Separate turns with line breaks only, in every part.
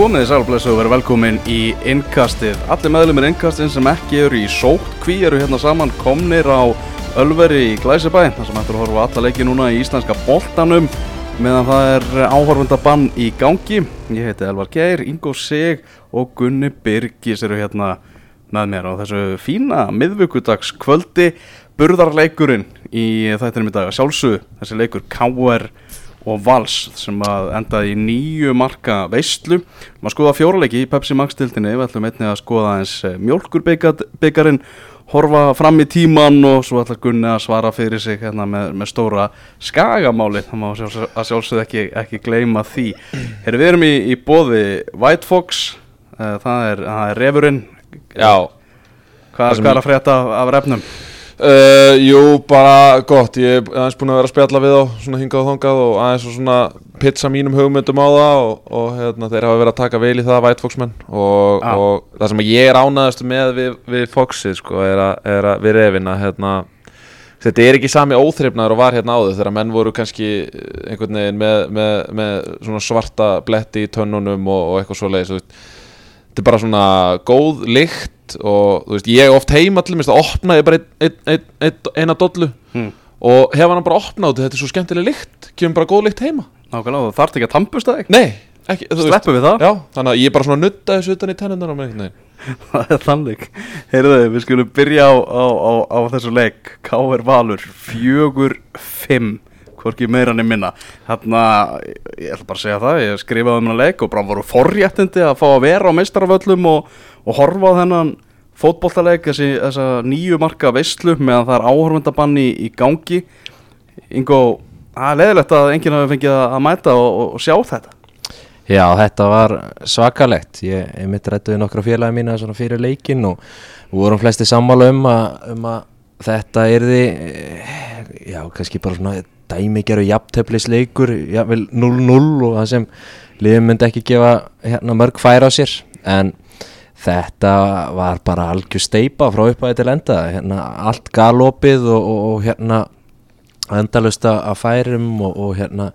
komið þið sælblessu og verið velkomin í innkastið. Allir meðlumir innkastið sem ekki eru í sótt kví eru hérna saman komnir á Ölveri í Glæsibæ þar sem ættur að horfa alla leiki núna í íslenska boltanum meðan það er áhorfundabann í gangi. Ég heiti Elvar Geir, Ingo Sig og Gunni Birgis eru hérna með mér á þessu fína miðvöggudags kvöldi burðarleikurinn í þættinum í dag sjálfsög þessi leikur K.R og Vals sem að endaði í nýju marka veistlu maður skoða fjórleiki í Pepsi Max tildinni við ætlum einnig að skoða eins eh, mjölkurbyggarinn horfa fram í tíman og svo ætla Gunni að svara fyrir sig hérna með, með stóra skagamáli. Það má sjálfsög, að sjálfsögð ekki, ekki gleyma því. Heru, við erum í, í bóði White Fox. Eh, það er, það er refurinn.
Já.
Hvað er að frétta af refnum?
Uh, jú, bara gott, ég hef aðeins búin að vera að spjalla við á svona hingað og þongað og aðeins og svona pizza mínum hugmyndum á það og, og hérna, þeir hafa verið að taka vel í það White Fox menn. Og,
Ah.
og það sem ég er ánaðast með við, við Foxið sko er að, er að við reyfina hérna Þetta er ekki sami óþreifnaður og var hérna áður þegar menn voru kannski eh, einhvern veginn með, með, með svona svarta bletti í tönnunum og, og eitthvað svo leiðis Þetta er bara svona góð lykt og þú veist, ég oft heima til mér að opna ég bara ein, ein, ein, ein, eina dollu
Hmm.
og hefa hann bara opnað þetta er svo skemmtileg lykt, kemur bara góð lykt heima
Nákvæmlega, þú þarft ekki að tampust það
Nei, ekki, þú veist
Sleppum við það?
Já, þannig að ég bara svona nutta þessu utan í veginn
Það er þannig Heyrðu, við skulum byrja á, á, á, á þessu leik K.R. Valur Fjögur, fimm Hvorki meira niður minna. Þarna, ég ætla bara að segja það Ég skrifaði um hennar leik og bara voru forréttindi að fá að vera á meistaraföllum og, og horfa á þennan fótboltaleik þessi, þessa nýju marka veistlu meðan það er áhörfundabann í, í gangi. Ingo, það er leðilegt að enginn hafi fengið að að mæta og, og, sjá þetta.
Já, þetta var svakalegt. Ég, ég mitt rættuði nokkra félagi mína fyrir leikin og vorum flesti sammála um að, um að þetta yrði, eh, já, kannski bara svona dæmigeru jafntöflisleikur, jafnvel 0-0 og það sem liðum myndi ekki gefa hérna, mörg færa á sér. En þetta var bara algjör steipa frá upphæði til enda. Hérna, allt galopið og, og, og hérna endalust að færum og, og hérna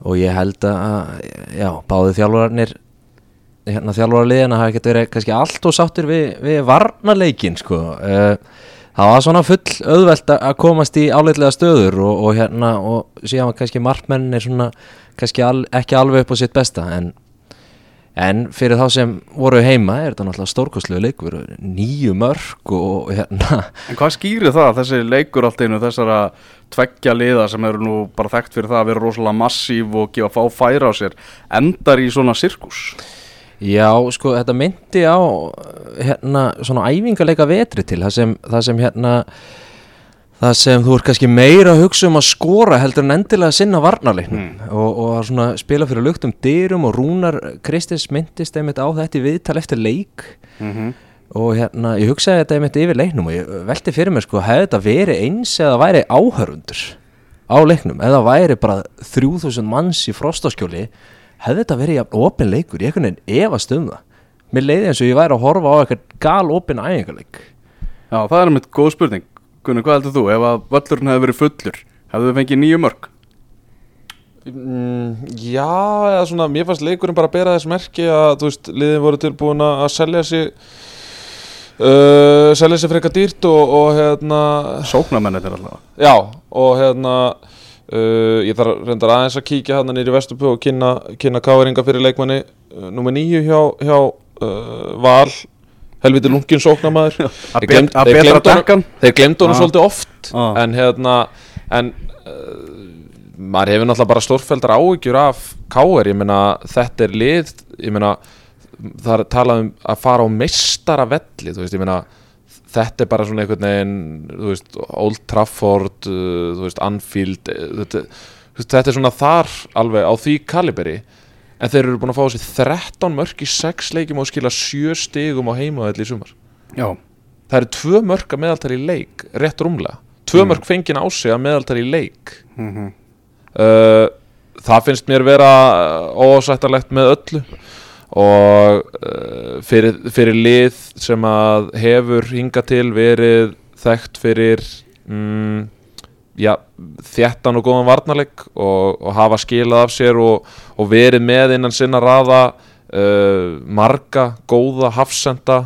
og ég held að já, báði þjálfararnir hérna þjálfararliðina hafa ekkert verið kannski allt og sáttir við, við varnarleikin sko uh, það var svona full auðvelt að- komast í áleitlega stöður og, og hérna og síðan kannski markmenn er svona kannski al, ekki alveg upp á sitt besta en, en fyrir þá sem voru heima er þetta náttúrulega stórkostlegu leikur nýju mörg og, hérna
En hvað skýrir það, þessi leikur allt einu þessara tveggja liða sem eru nú bara þekkt fyrir það að vera rosalega massív og gefa fá færa á sér, endar í svona sirkus?
Já, sko, þetta myndi á hérna svona æfingarleika vetri til það sem, það sem hérna það sem þú ert kannski meira að hugsa um að skora heldur en endilega að sinna varnarleiknum. Og, og að svona spila fyrir luktum dyrum og Rúnar Kristins myndist einmitt á þetta í viðtal eftir leik.
Mm
og hérna, ég hugsaði þetta einmitt yfir leiknum og ég velti fyrir mér sko, hefði þetta verið eins eða væri áhörundur á leiknum, eða væri bara 3000 manns í frostaskjóli hefði þetta verið jafn opin leikur, ég einhvern veginn efast um það mér leiði eins og ég væri að horfa á eitthvað gal opin æfingarleik
Já, það er mitt góð spurning. Gunni, hvað heldur þú? Ef að völlurinn hefði verið fullur, hefðu við fengið nýju mörg?
Mm, já, eða svona, mér fannst leikurinn bara að bera þess merki að, þú veist, liðin voru tilbúin að selja sig uh, selja sig frekar dýrt og, og hérna,
Sóknarmennir alltaf.
já, og hérna uh, ég þarf reyndar aðeins að kíkja hérna nýri Vesturbjó og kynna, kynna káringa fyrir leikmanni uh, nummer nýju hjá, hjá uh, Val helviti lungin sóknarmaður
Að
Þeir gleymd-
bet- að
þeir
betra
gleymdu honum-
dekkan?
þeir glemdu honum
Já.
svolítið oft
Já.
en hérna en uh, maður hefur náttúrulega bara stórfældar áhyggjur af K.R. ég meina þetta er lið ég meina það er talað um að fara á meistara velli þú veist ég meina þetta er bara svona einhvern veginn þú veist Old Trafford uh, þú veist Anfield uh, þetta, þetta er svona þar alveg á því kaliberi en þeir eru búin að fá þessi 13 mörg í 6 leikjum og skila 7 stigum á heimaðalli í sumar.
Já,
það eru tvö mörg að meðaltali í leik rétt rúmlega, tvö mörg fengin á sig að meðaltali í leik.
Mhm.
uh, það finnst mér vera ósættarlegt með öllu og uh, fyrir, fyrir lið sem að hefur hinga til verið þekkt fyrir mm, já, þjættan og góðan varnarleik og, og hafa skilað af sér og, og verið með innan sinna raða uh, marga, góða hafsenda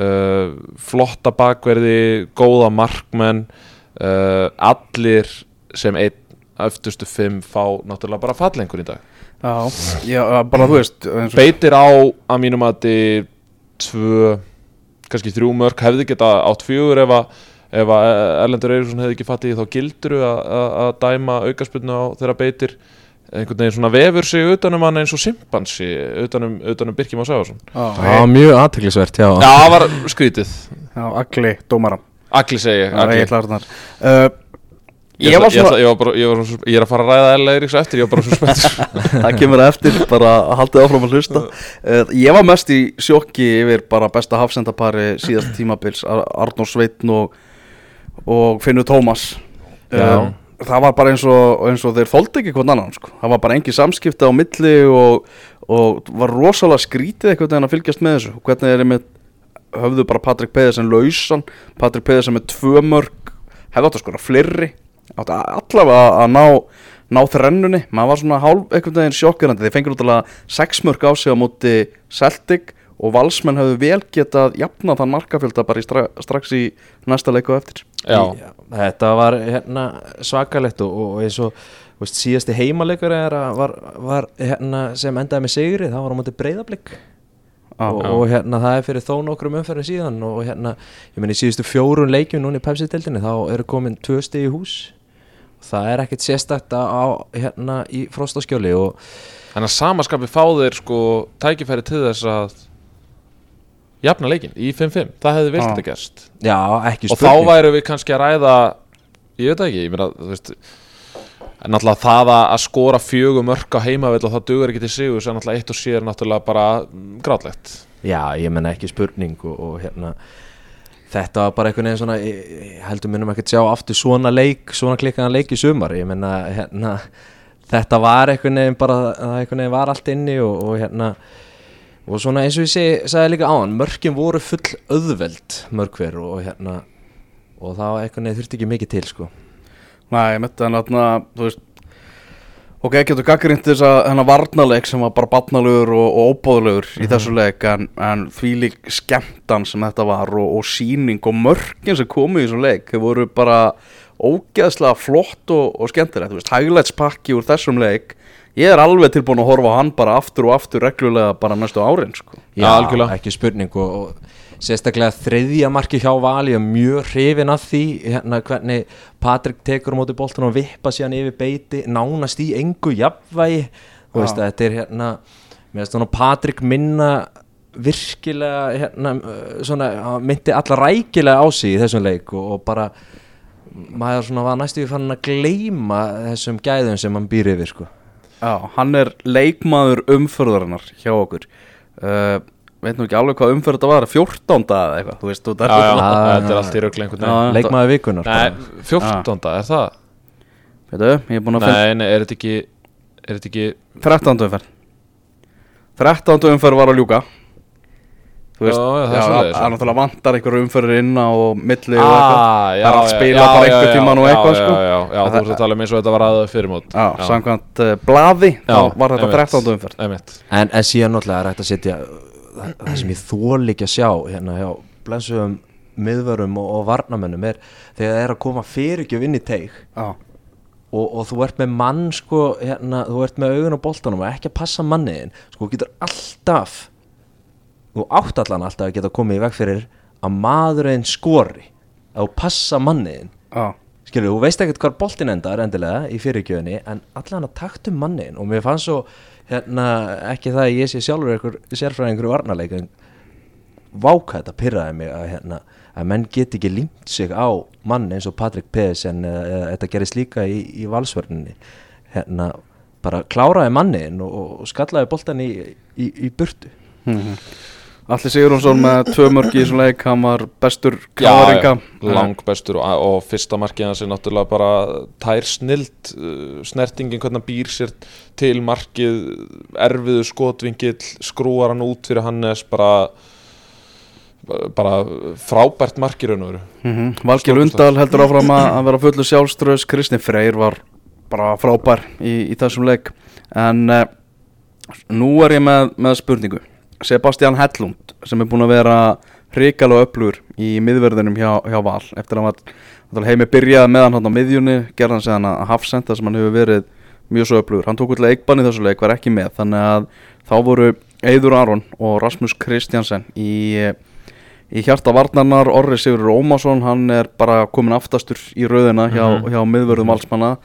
uh, flotta bakverði góða markmenn allir sem einn öftustu fimm fá náttúrulega bara fallengur í dag
Já, já, bara þú veist eins og-
beitir á að mínum að þið tvö, kannski þrjú mörg hefði geta átt fjögur ef að ef að Erlendur Eiríksson hefði ekki fattið í þá gildru að- dæma aukaspilnu á þeirra beitir einhvern veginn svona vefur sig utanum hann eins og simpansi utanum, utanum Birkjum og Sæfarsson
Það var mjög aðteklisvert, já.
Já, það var skrítið.
Já, agli, dómaran
Agli segi ég,
Já,
Agli.
Uh,
Ég,
Ég var
ég,
svona
ég, var bara, ég, var, svo- ég er að fara að ræða Ella Eiríks eftir, ég var bara svo spenntur.
Það kemur eftir, bara haldið áfram að hlusta. Uh, Ég var mest í sjokki yfir bara besta hafsendapari síðasta tímabils Ar Arnór Sveitn og, og Finnur Tómas.
Já.
Það var bara eins og, eins og þeir þóldi ekki hvern annan sko. Það var bara engi samskipti á milli og, og var rosalega skrítið eitthvað en að fylgjast með þessu. Hvernig er með höfðu bara Patrik Pedersen lausan? Patrik Pedersen með tvö mörg hefði átt að skora fleiri átt að allavega að ná ná þrennunni, maður var svona hálf einhvern veginn sjokkirandi, þeir fengið útala sex mörg á sig á móti Celtic og valsmenn hefðu vel getað jafna þann markafjölda bara í stra strax í næsta leiku eftir.
Já,
Þetta var hérna, svakalegt og, og eins og veist, síðasti heimalegur er að var, var hérna, sem endaði með sigri það var á móti breyðablík og, og hérna það er fyrir þó nokkrum umferðin síðan og hérna, ég meni síðustu fjórun leikjum núna í Pepsi-deldinni þá eru komin tvö stið í hús. Það er ekkert sérstakt á, hérna í frostaskjóli og
Þannig að samaskapi fá þeir sko tækifæri til þess að jafna leikinn í 5-5 það hefði vilt þetta gerst
já, ekki
og þá
spurning.
væru við kannski að ræða ég veit ekki, ég meina þú veist en náttúrulega það að skora fjögur mörk á heimavell og það dugur ekki til sigur sem náttúrulega eitt og sér náttúrulega bara grátlegt.
Já, ég menna ekki spurning og, og hérna þetta var bara einhvern veginn svona heldur minnum ekki að sjá aftur svona leik svona klikkaðan leik í sumar. Ég menna hérna þetta var einhvern veginn bara það einhvern veginn var allt inni og, og hérna og svona eins og ég segi, sagði líka áðan mörkin voru full auðveld mörg hver og hérna og það var einhvern veginn þurfti ekki mikið til sko
Nei, ég myndi en þarna, þú veist Ok, getur gaggrind þess að hennar varnarleik sem var bara batnalegur og, og óbóðlegur í þessu leik en, en því lík skemmtan sem þetta var og, og síning og mörkin sem komu í þessu leik þau voru bara ógeðslega flott og, og skemmtilegt, þú veist, highlights pakki úr þessum leik ég er alveg tilbúin að horfa á hann bara aftur og aftur reglulega bara næstu árin sko.
Já, algjörlega.
ekki spurning og, og sérstaklega þriðja marki hjá Vali er mjög hrifin af því hérna, hvernig Patrik tekur móti boltan og vippa síðan yfir beiti nánast í engu jafnvægi. Þú veist þetta er hérna mér Patrik minna virkilega hérna, svona, hann myndi alla rækilega á sig í þessum leik og, og bara maður svona var næstu við fann að gleyma þessum gæðum sem hann býr yfir sko.
Já, hann er leikmaður umförðarinnar hjá okkur. Uh, veit nú ekki alveg hvað umförð þetta var 14. eða eitthvað, þú veist, þú
Já, já,
Já,
þetta er allt í röglega einhvern veginn
leikmaður vikunar.
Nei, 14. er það?
Veitu, ég er búin að finna
Nei, nei, er þetta ekki er þetta ekki
13. umferð 13. umferð var að ljúka Þú veist,
Já, já, það er
er náttúrulega vantar einhverju umferðir inn á milli og eitthvað
Ah, já,
Það er að spila bara tímann og
já,
eitthvað,
já,
sko.
Já, já, þú veist að tala um eins og þetta var aðeins fyrirmót
Já, samkvæmt uh, blaði þá var þetta 13. umferð
Einmitt.
En, en síðan náttúrulega er hægt að setja það, sem ég þól ekki að sjá hérna hjá blensuðum miðvörum og, og varnamönnum er þegar það er að koma fyrirgjöf inn í teig
Já,
og, og þú ert með mann sko, hérna, þú ert með augun á boltanum og ekki að passa manniðin sko, þú getur alltaf þú átt allan alltaf að geta komið í veg fyrir að maðurinn skori að passa manniðin
já,
skilur, þú veist ekkert hvar boltin endar endilega í fyrirgjöðinni en allan að taktu mannin og mér fannst svo hérna, ekki það að ég sé sjálfur einhver sérfræðingur í varnarleik en váka þetta pyrraði mig að, hérna, að menn get ekki límt sig á mann eins og Patrik Pedersen eða, þetta gerist líka í, í valsvörninni hérna, bara kláraði mannin og, og skallaði boltan í, í, í burtu
Mhm. Alli Sigurjónsson með tvö mörg í þessum leik hann var bestur kláringa
já, lang bestur og, og fyrsta markið hans er náttúrulega bara tær snild uh, snertingin hvernig hann býr sér til markið erfiðu skotvingill skrúar hann út fyrir Hannes bara bara frábært markið raun og veru.
Mm -hmm. Valgeir Undal heldur áfram að vera fullu sjálfströðs Kristi Freyr var bara frábær í, í þessum leik. En uh, Nú er ég með, með spurningu Sebastian Hellund sem er búin að vera hrikalega öflugur í miðverðinum hjá, hjá Val eftir að hann var heimi byrjaði með hann hann á miðjunni gerði hann segðan að hafsenda sem hann hefur verið mjög svo öflugur, hann tók útlega eikbann í þessu leik var ekki með, þannig að þá voru Eidur Aron og Rasmus Kristjansen í, í hjarta varnarnar, Orri Sigur Rómason hann er bara komin aftastur í rauðina hjá,
Mhm.
hjá miðverðum valsmanna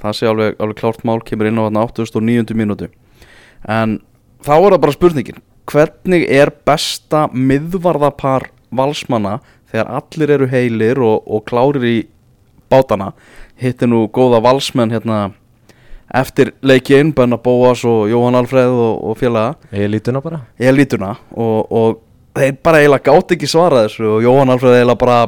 það sé alveg, alveg klárt mál, kemur inn á hann 89. mínútu en þá er það bara spurningin hvernig er besta miðvarðapar valsmanna þegar allir eru heilir og, og klárir í bátana? Hittir nú góða valsmenn hérna eftir leiki innbönna Bóas og Jóhann Alfreð og, og félaga.
Ég lítuna bara.
Ég lítuna og, og þeir bara eiginlega gátt ekki svara þessu og Jóhann Alfreð eiginlega bara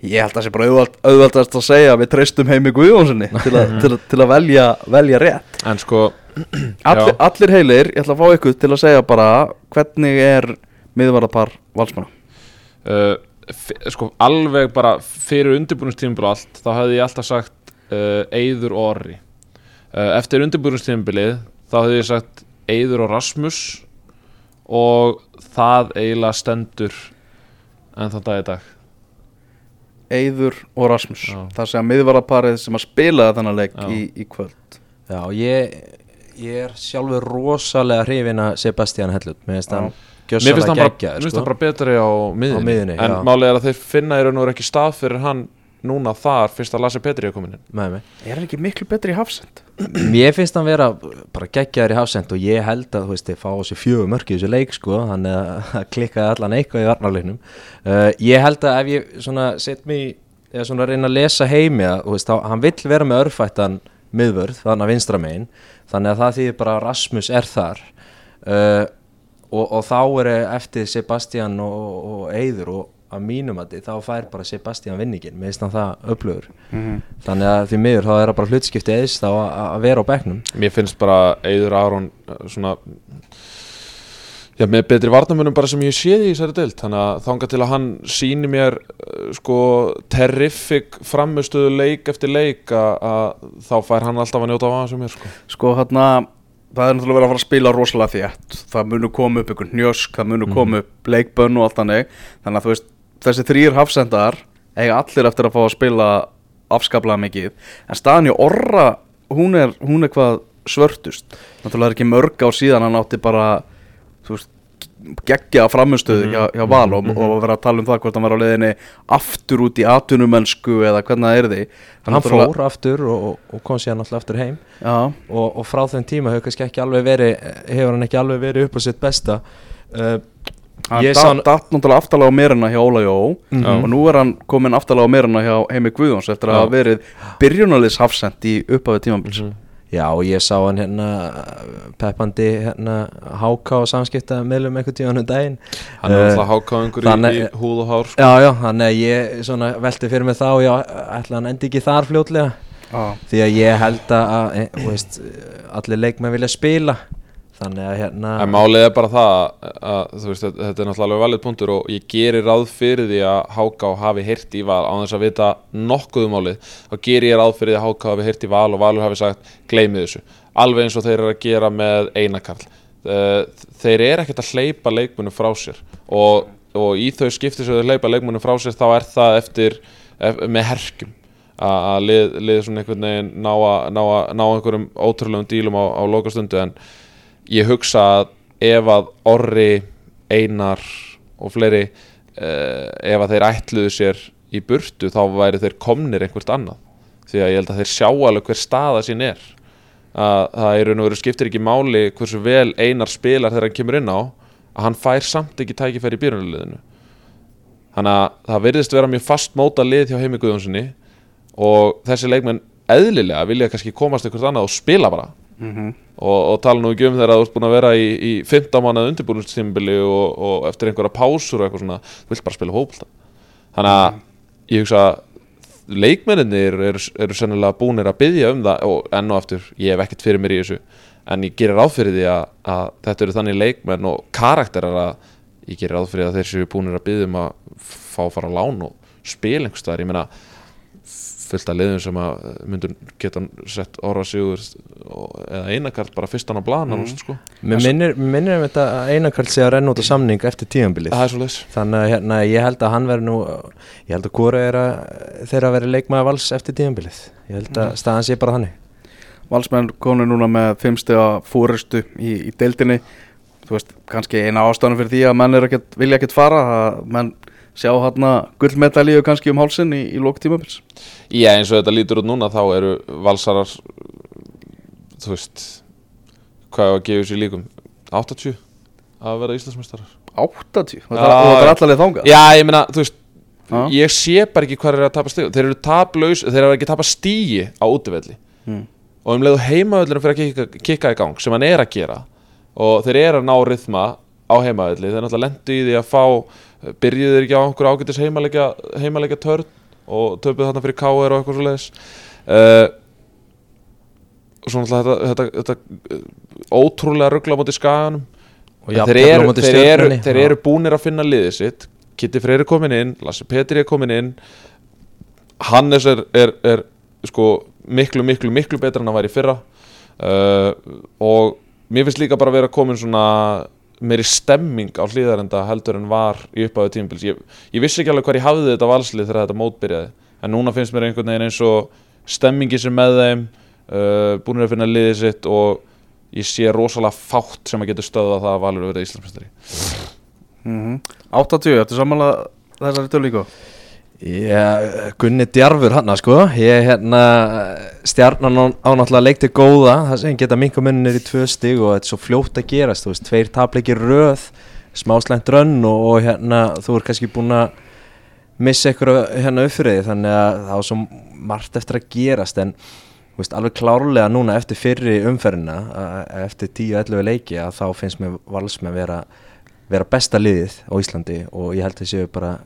ég held að það sé bara auðvelt, auðveltast að segja við treystum heimi Guðjónssoni til, til, til að velja, velja rétt.
En sko,
allir, allir heilir, ég ætla að fá ykkur til að segja bara hvernig er miðvarðapar valsmanna?
Uh, sko alveg bara fyrir undirbúinistímbil og allt þá hefði ég alltaf sagt uh, Eyður og Orri. Uh, eftir undirbúinistímbilið þá hefði ég sagt Eyður og Rasmus og það eiginlega stendur en þann dag í dag
Eyður og Rasmus
Já.
það sé að miðvarðaparið sem að spila þennan leik í, í kvöld
Já, ég, ég er sjálfur rosalega hrifin að Sebastian Hellund Mér finnst hann
Mér finnst
gjössalega
hann bara,
geggjaður
mér finnst
sko.
hann bara betri á miðinni,
miðjunni,
en
já.
málið er að þeir finna í raun og veru ekki stað fyrir hann núna þar fyrst að Lasse Petri er komin inn.
Með mig
er hann ekki miklu betri í hafsend?
Mér finnst hann vera bara geggjaður í hafsend og ég held að þú veist, þið fá þessi fjögur mörk í þessu leik sko, þannig að klikkaði allan eitthvað í varnarleiknum. Uh, Ég held að ef ég svona set mig, eða svona reyna að lesa heimi að, þú veist, þá, hann vill vera með örfættan miðvörð, þannig að vinstra megin þannig að það þýðir bara að Rasmus er þar. Uh, og, og þá er eftir Sebastian og, og Eyður og að mínum að þá fær bara Sebastian vinningin, mér finnst hann það upplögur þannig að því miður þá er það bara hlutskipti eðs þá að, að vera á bekknum.
Mér finnst bara Eyður Aron uh, svona Já, með betri varnamönum bara sem ég séð í þessari deild. Þannig að þanga til að hann síni mér uh, sko terrific framistöðu leik eftir leik að, að þá fær hann alltaf að njóta af aðeins um mér sko.
Sko hérna Það er náttúrulega verið að fara að spila rosalega þétt. Það munu koma upp einhvern hnjösk Það munu koma upp leikbönn og allt þannig. Þannig að þú veist Þessi þrýr hafsendar Eiga allir eftir að fá að spila Afskaplega mikið. En staðan í orra Hún er, hún er hvað svörtust. Náttúrulega er ekki mörg á síðan Hann átti bara veist geggja framistöðu hjá, hjá Val og, og vera að tala um það hvort hann var á leiðinni aftur út í atvinnumennsku eða hvernig það er því
hann fór aftur og, og kom síðan alltaf aftur heim. Og, og frá þeim tíma hefur hann ekki alveg verið upp á sitt besta. Uh,
Hann
Ég
datt náttúrulega aftalega á meirina hjá Óla Jó
Mhm.
og nú er hann komin aftalega á meirina hjá Heimi Guðjóns eftir að hafa verið byrjunaliðs hafsend í upphafi tímabils.
Já og ég sá hann hérna peppandi hérna háká og samskipta meðlum einhvern tíðan um daginn.
Hann er
Eh,
alltaf í,
þannig-
í húð og hár sko.
já já, þannig að ég svona velti fyrir mig þá já, ætla hann endi ekki þar fljótlega?
Já,
því að ég held að, að e, þú veist, allir leikmenn vilja spila þannig að hérna
En málið er bara það að, að veist, þetta er náttúrulega valið punktur og ég gerir ráð fyrir því að Háká hafi heyrt í val. Á þess að vita nokkuð um málið þá gerir ég ráð fyrir því að Háká hafi heyrt í val og Valur hafi sagt gleymið þessu. Alveg eins og þeir eru að gera með einakarl Eh, þeir eru ekkert að hleypa leikmunum frá sér. Og, og í þau skipti sem þeir hleypa leikmunum frá sér þá er það eftir ef, með herkjum. Að að lið, lið svona einhvern veginn ná, að, ná, að, ná einhverjum ótrúlegum dílum á, á lokastundu en ég hugsa að ef að Orri, Einar og fleiri uh, ef að þeir ætluðu sér í burtu þá væri þeir komnir einhvert annað. Því að ég held að þeir sjá alveg hver staða sín er. Að það er og skiptir ekki máli hversu vel Einar spilar þegar hann kemur inn á að hann fær samt ekki tækifæri í byrjunarliðinu. Þannig að það virðist vera mjög fast móta lið hjá Heimi Guðjónssoni og þessi leikmenn eðlilega vilja kannski komast einhvert annað og spila bara
Mhm.
og, og tala nú ekki um þegar þú ert búin að vera í, í 15 mánuð undirbúinustímbili og, og eftir einhverja pásur og eitthvað svona þú vilt bara spila hópulta þannig að ég hugsa leikmenninir eru, eru sennilega búinir að byggja um það og enn og aftur, ég hef ekkert fyrir mér í þessu en ég gerir ráð fyrir því að, að þetta eru þannig leikmenn og karakterar að ég gerir ráð fyrir að þeir séu búinir að byggja um að fá að fara á lán og spila einhvers staðar, ég meina fullt af liðum sem að myndur geta sett orða sigur og- eða einakart bara fyrstan á blana mm. sko.
Mér minnir, minnir um þetta að einakvöld sé að renna út á samning eftir
er leis
Þannig að hérna, ég held að hann verði nú Ég held að hvora er að þeirra verið leikmaður vals eftir tíðanbilið Ég held að staðan sé bara þannig.
Valsmenn konu núna með fimmstega fóristu í, í deildinni. Þú veist, kannski eina ástæðan fyrir því að menn vilja ekkert fara að menn sjá hérna gullmedalíu kannski um hálsin í, í lóktímabils
Já, eins og þetta lítur út núna þá eru valsarar þú veist hvað að gefa sér líkum? 80 að vera Íslandsmeistarar.
80, og
Já,
það er allavega þangað?
Já, ég meina, þú veist
Já.
ég sé bara ekki hvað er að tapa stíg þeir eru taplaus, þeir eru ekki að tapa stígi á útivelli.
Mm.
og um leiðu heimavöllurinn fyrir að kikka, kikka í gang sem hann er að gera og þeir eru að ná rytma á heimavelli þeir náttúrulega lendu í því að fá byrjuðu þeir ekki á einhver ágætis heimalega, heimalega törn og töpuðu þarna fyrir KR og eitthvað svo leiðis uh, og svo náttúrulega þetta, þetta, þetta uh, ótrúlega ruggla á móti skaganum. En þeir eru, þeir, eru, þeir eru búnir að finna liðið sitt. Kitty Freyr er komin inn, Lasse Petri er komin inn. Hannes er, er, er sko, miklu, miklu, miklu betra en að væri fyrra. Uh, og mér finnst líka bara að vera komin svona meiri stemming á hlýðarenda heldur en var í uppáðu tímabils. Ég, ég vissi ekki alveg hvað ég hafði þetta valslið þegar þetta mótbyrjaði en núna finnst mér einhvern veginn eins og stemmingi sem með þeim uh, búinir að finna liðið sitt og ég sé rosalega fátt sem að getur stöðað það að valur verið Íslandsmestari
Mm 80, ertu samanlega þessari tölvíku?
Já, Gunni Djarfur hann sko. Ég hérna Stjarnan á, á náttúrulega leikti góða Það sem geta minka munir í tvö stig Og þetta er svo fljótt að gerast Þú veist, tveir tapleikir röð Smáslænt rönn og, og hérna Þú er kannski búin að Missa ykkur hérna uppfyrir Þannig að það var svo margt eftir að gerast. En veist, alveg klárlega núna Eftir fyrri umferðina að- Eftir 10-11 leiki að Þá finnst mér valsmenn vera Vera besta liðið á Íslandi Og ég held að séu bara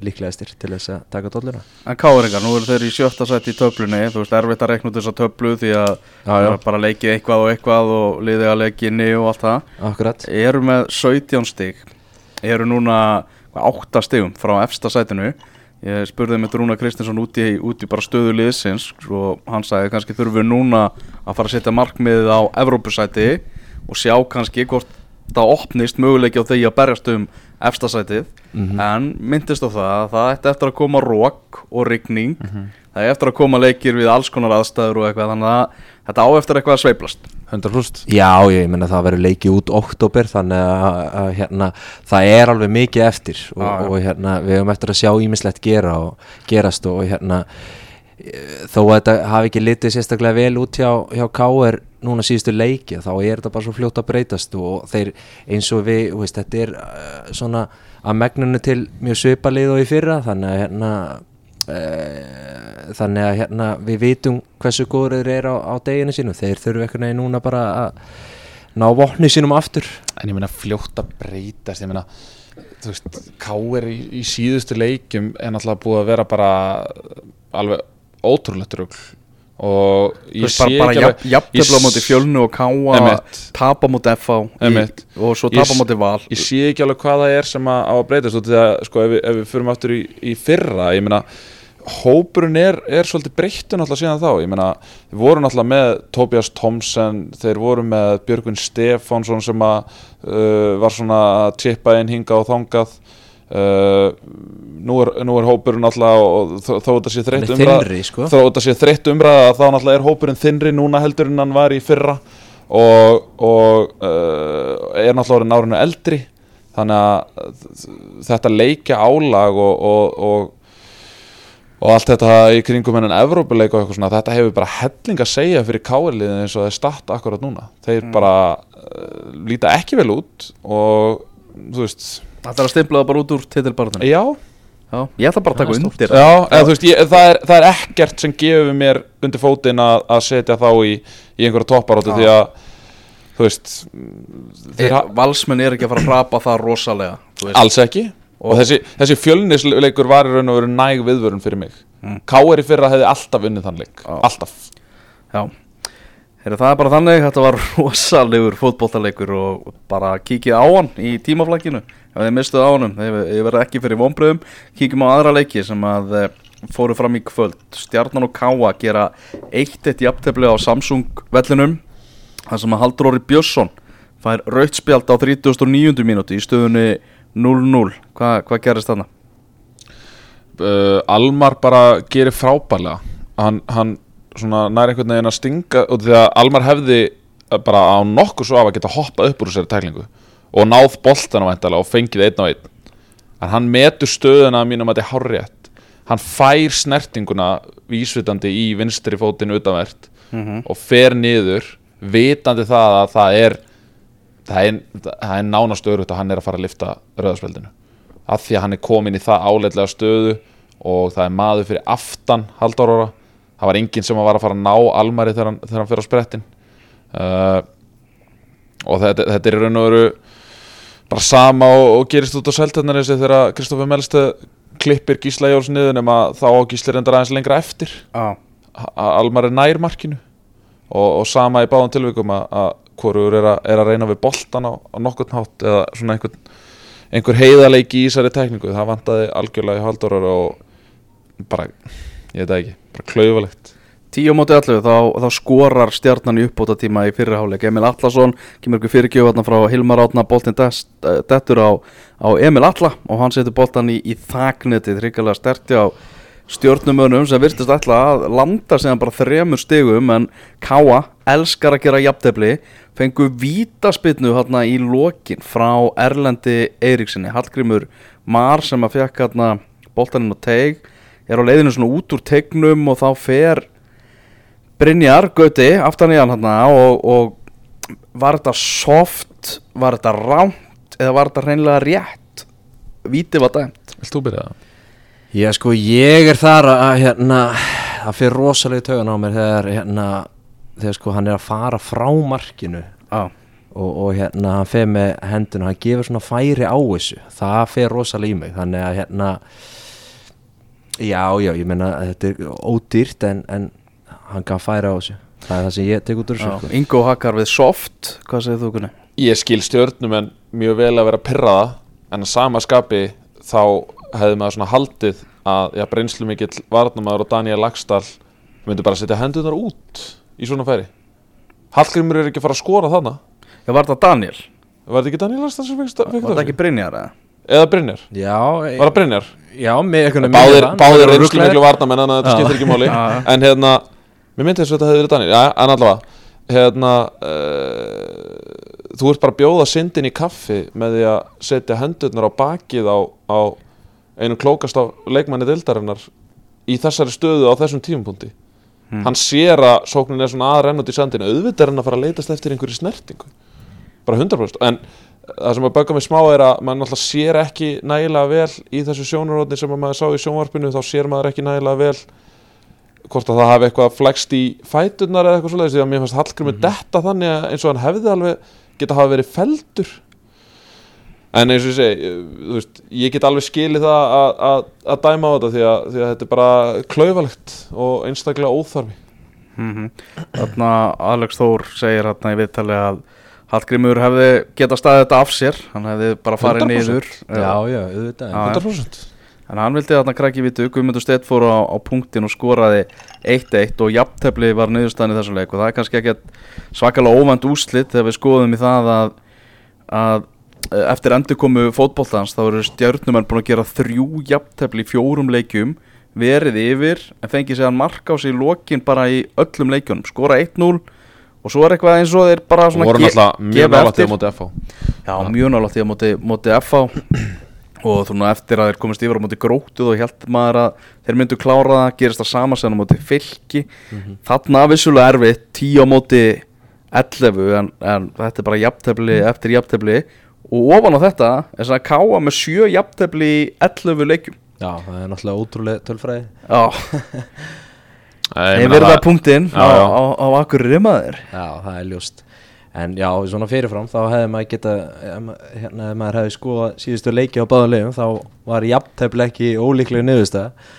líklegastir til þess að taka dolluna.
En káringar, nú eru þeir í sjötta sæti í töflunni. Þú veist, erfitt að rekna út þessa töflu Því að það er bara leikið eitthvað og eitthvað Og liðið að leikinni og allt það.
Akkurat.
Eru með 17 stig. Eru núna hvað, 8 stigum frá efsta sætinu. Ég spurði með Rúna Kristinsson út í, út í bara stöðu liðsins Og hann sagði kannski þurfum við núna Að fara að setja markmiðið á Evrópusæti Og sjá kannski hvort það opnist möguleiki á því að berjast um efsta sætið. En myndist á það að það ætti eftir að koma rók og rigning. Það er eftir að koma leikir við alls konar aðstæður og eitthvað þannig að þetta á eftir eitthvað að sveiplast
100%
Já, ég menna það verður leikið út oktober þannig að, hérna, það er alveg mikið eftir og,
já.
og hérna, við höfum eftir að sjá ímislegt gera og gerast og hérna eh, þó að þetta hafi ekki litið sérstaklega vel út hjá, hjá KR núna síðustu leiki þá er þetta bara svo fljótt að breytast og þeir eins og við, veist, þetta er uh, svona að megnunu til mjög svipalið og í fyrra þannig að hérna Uh, þannig að hérna við vitum hversu góður þeir eru á, á deginu sínum þeir þurfu eitthvað neginn núna bara að ná vopni sínum aftur
En ég meina fljótt að breytast Ég meina, þú veist, K.R. í, í síðustu leikjum er náttúrulega búið að vera bara alveg ótrúlegt rugl og ég
veist,
sé
bara,
ekki
jafn- jafntefli á móti fjölnu og káa tapa móti FH og svo tapa móti val.
ég sé ekki alveg hvað það er sem að, á að breytast í það, sko, ef við, ef við förum aftur í, í fyrra, ég meina hópurinn er, er svolítið breyttu náttúrulega síðan þá, ég meina þeir voru náttúrulega með Tobias Thompson þeir voru með Björgvin Stefánsson sem að uh, var svona að tippa inn hinga og þangað uh, nú, er, nú er hópurinn náttúrulega og þó þó þetta sé þreytt umræða
sko.
þó þetta sé þreytt umræða þá náttúrulega er hópurinn þinnri núna heldur en hann var í fyrra. Og, og uh, er náttúrulega orðin árinu eldri. Þannig að þetta leikja álag og, og, og, og allt þetta í kringum hennan Evrópuleik og eitthvað svona þetta hefur bara helling að segja fyrir káirliðin eins og það er statt akkurat núna. Þeir bara uh, líta ekki vel út og þú veist
Það er að stimpla það bara út úr titilbarðinu
já,
Já, ég ætla bara að taka undir
já eða, veist, ég, það, er, það er ekkert sem gefur mér undir fótinn að, að setja þá í, í einhverja topparóttu
Já.
því að þú veist þeir,
Þeir, Valsmenn er ekki að fara að hrapa það rosalega.
Alls ekki Og, þessi, þessi fjölnisleikur var í raun og veru næg viðvörun fyrir mig
Mm.
K.R. í fyrra hefði alltaf unnið þann leik. Alltaf
Já Heyrðu, það er bara þannig, þetta var rosalegur fótboltaleikur og bara kíkið á hann í tímaflækinu ef þið mistuð á honum, þið verða ekki fyrir vonbröðum kíkjum á aðra leiki sem að eh, fóru fram í kvöld Stjarnan og Káa gera 1-1 jafntefli á Samsung vellinum þar sem að Haldur Óri Björnsson fær rautspjald á 39. mínúti í stöðunni 0-0 Hva, hvað gerist þarna?
uh, Almar bara gerir frábælega hann, hann svona nær einhvern veginn að stinga og því að Almar hefði bara á nokkuð svo af að geta hoppað upp úr þessari tæklingu og náð boltan á væntalega og fengið einn á einn. En hann metur stöðuna mínum að þetta er hárrétt. Hann fær snertinguna vísvitandi í vinstri fótinn utanvert og fer niður vitandi það að það er það er, það er nánast örugt að hann er að fara að lifta rauðarspjöldinu af því að hann er komin í það áleitlega stöðu og það er maður fyrir aftan haldára það var enginn sem var að fara að ná almari þegar hann, þegar hann fyrir á sprettin. Uh, og þetta, þetta er raun og veru bara sama og, og gerist út á seltenari þegar Kristófi Melste klippir Gísla Jóls niður nema þá á Gísli reyndar aðeins lengra eftir.
Ah.
Almar er nær markinu og, og sama í báðan tilvikum að hvorur er, er að reyna við boltan á, á nokkurn hátt eða svona einhvern einhver heiðarleiki í Ísari tekningu. Það vandaði algjörlega í haldur og bara, ég veit ekki, bara
klauvalegt 10 mútið allu, þá, þá skorar stjarnan í uppbóta tíma í fyrirháleik Emil Allarsson, kemur ykkur fyrirgjöfarnar frá Hilmar Átna, boltin eh, dettur á, á Emil Alla og hann setur boltan í, í þagnetið, hrikalega sterti á stjórnumönum sem virtist alltaf að landa sem bara þremur stegum en Káa elskar að gera jafntefni, fengu vítaspinnu hérna í lokin frá Erlendi Eiríksinni, Hallgrimur Mar sem að fekk hérna boltaninn á teig, er á leiðinu svona út úr tegnum og þá fer Brynjar Gauti aftan í hann hérna og, og var þetta soft, var þetta rámt eða var þetta hreinlega rétt Víti var dæmt
Vilt þú byrja það?
Já sko ég er þar að hérna það fyrir rosalega tögun á mér þegar hérna þegar sko hann er að fara frá markinu
ah.
og, og hérna hann fer með hendun og hann gefur svona færi á þessu það fer rosalega í mig þannig að hérna já já ég meina að þetta er ódýrt en, en hann gaf færi á þessu það er það sem ég tek út úr þessu sko.
Ingo Hakkar við soft, hvað segir þú kunni?
Ég skil stjórnum en mjög vel að vera pyrraða en að sama skapi þá hefði maður svona haldið að já, breynslu mikill varnamaður og Daniel Lagstall myndi bara setja hendunar út í svona færi Hallgrimur er ekki að fara að skora þarna
Já, var þetta Daniel?
Var þetta ekki Daniel Lagstall sem fekk
Var þetta ekki Brynjar eða?
Eða Brynjar?
já,
Var það Brynjar?
já með einhvern
Báðir, báðir reynslu miklu varnamenn en þetta skiptir ekki máli. En hérna, mér myndi þess að þetta hefði verið Daniel. Já, en allavega Hérna uh, Þú ert bara að bjóða syndin í kaffi með því að setja hendurnar á bakið á, á einu klókast á leikmanni dildarinnar í þessari stöðu á þessum tímapunkti. Hann sér að sóknin er svona að renna út í sandinu auðvitað er hann að fara að leitast eftir einhverju snertingu. Bara 100% en það sem að bögga mig smá er að maður náttúrulega sér ekki nægilega vel í þessu sjónarótni sem að maður sá í sjónvarpinu þá sér maður ekki nægilega vel hvort að það hafi eitthvað flext í fæturnar eða eitthvað svoleiðis því að mér fannst Hallgrimur detta þannig að eins og hann hefði alveg geta hafa verið feldur en eins og ég segi eh, þú veist, ég get alveg skilið það að, að, að dæma á þetta því að, því að þetta er bara klaufalegt og einstaklega óþarfi.
Mm Þarna Alex Þór segir hérna í viðtali að Hallgrímur hefði geta staðið þetta af sér hann hefði bara farið
100%.
niður
já já auðvitað.
Já, já.
100%
en hann vildi þarna krakki vitu Guðmundur Stedt fór á, á punktin og skoraði 1-1 og jafntefli var niðurstaðan í þessu leik. Og það er kannski ekki svakalega óvænt úslit þegar við skoðum í það að, að eh, eftir endurkomu fótboltans þá eru stjörnumenn búin að gera þrjú jafntefli í fjórum leikjum verið yfir en fengið séðan mark á sig lokin bara í öllum leikjunum. Skora 1-0 og svo er eitthvað eins og þeir bara svona gefa eftir.
á
mjög að móti, móti FH og þú nú eftir að þeir komist yfir á móti grótið og held maður að þeir myndu klára það, gerist það sama sem á móti fylki. Þarna vissulega erfitt 10 á móti 11 en, en þetta er bara jafntefli eftir jafntefli. Og ofan á þetta er svona káa með 7 jafntefli í 11 leikjum.
Já það er náttúrulega ótrúlega tölfræði.
Já, þeir verða
það-
punktinn á, á, á akkur rimaður
Já, það er ljóst En já, svona fyrirfram þá hefði maður geta hérna ef maður hefði skoða síðustu leiki á báða leiðum þá var jafntefli ekki ólíklega niðurstæð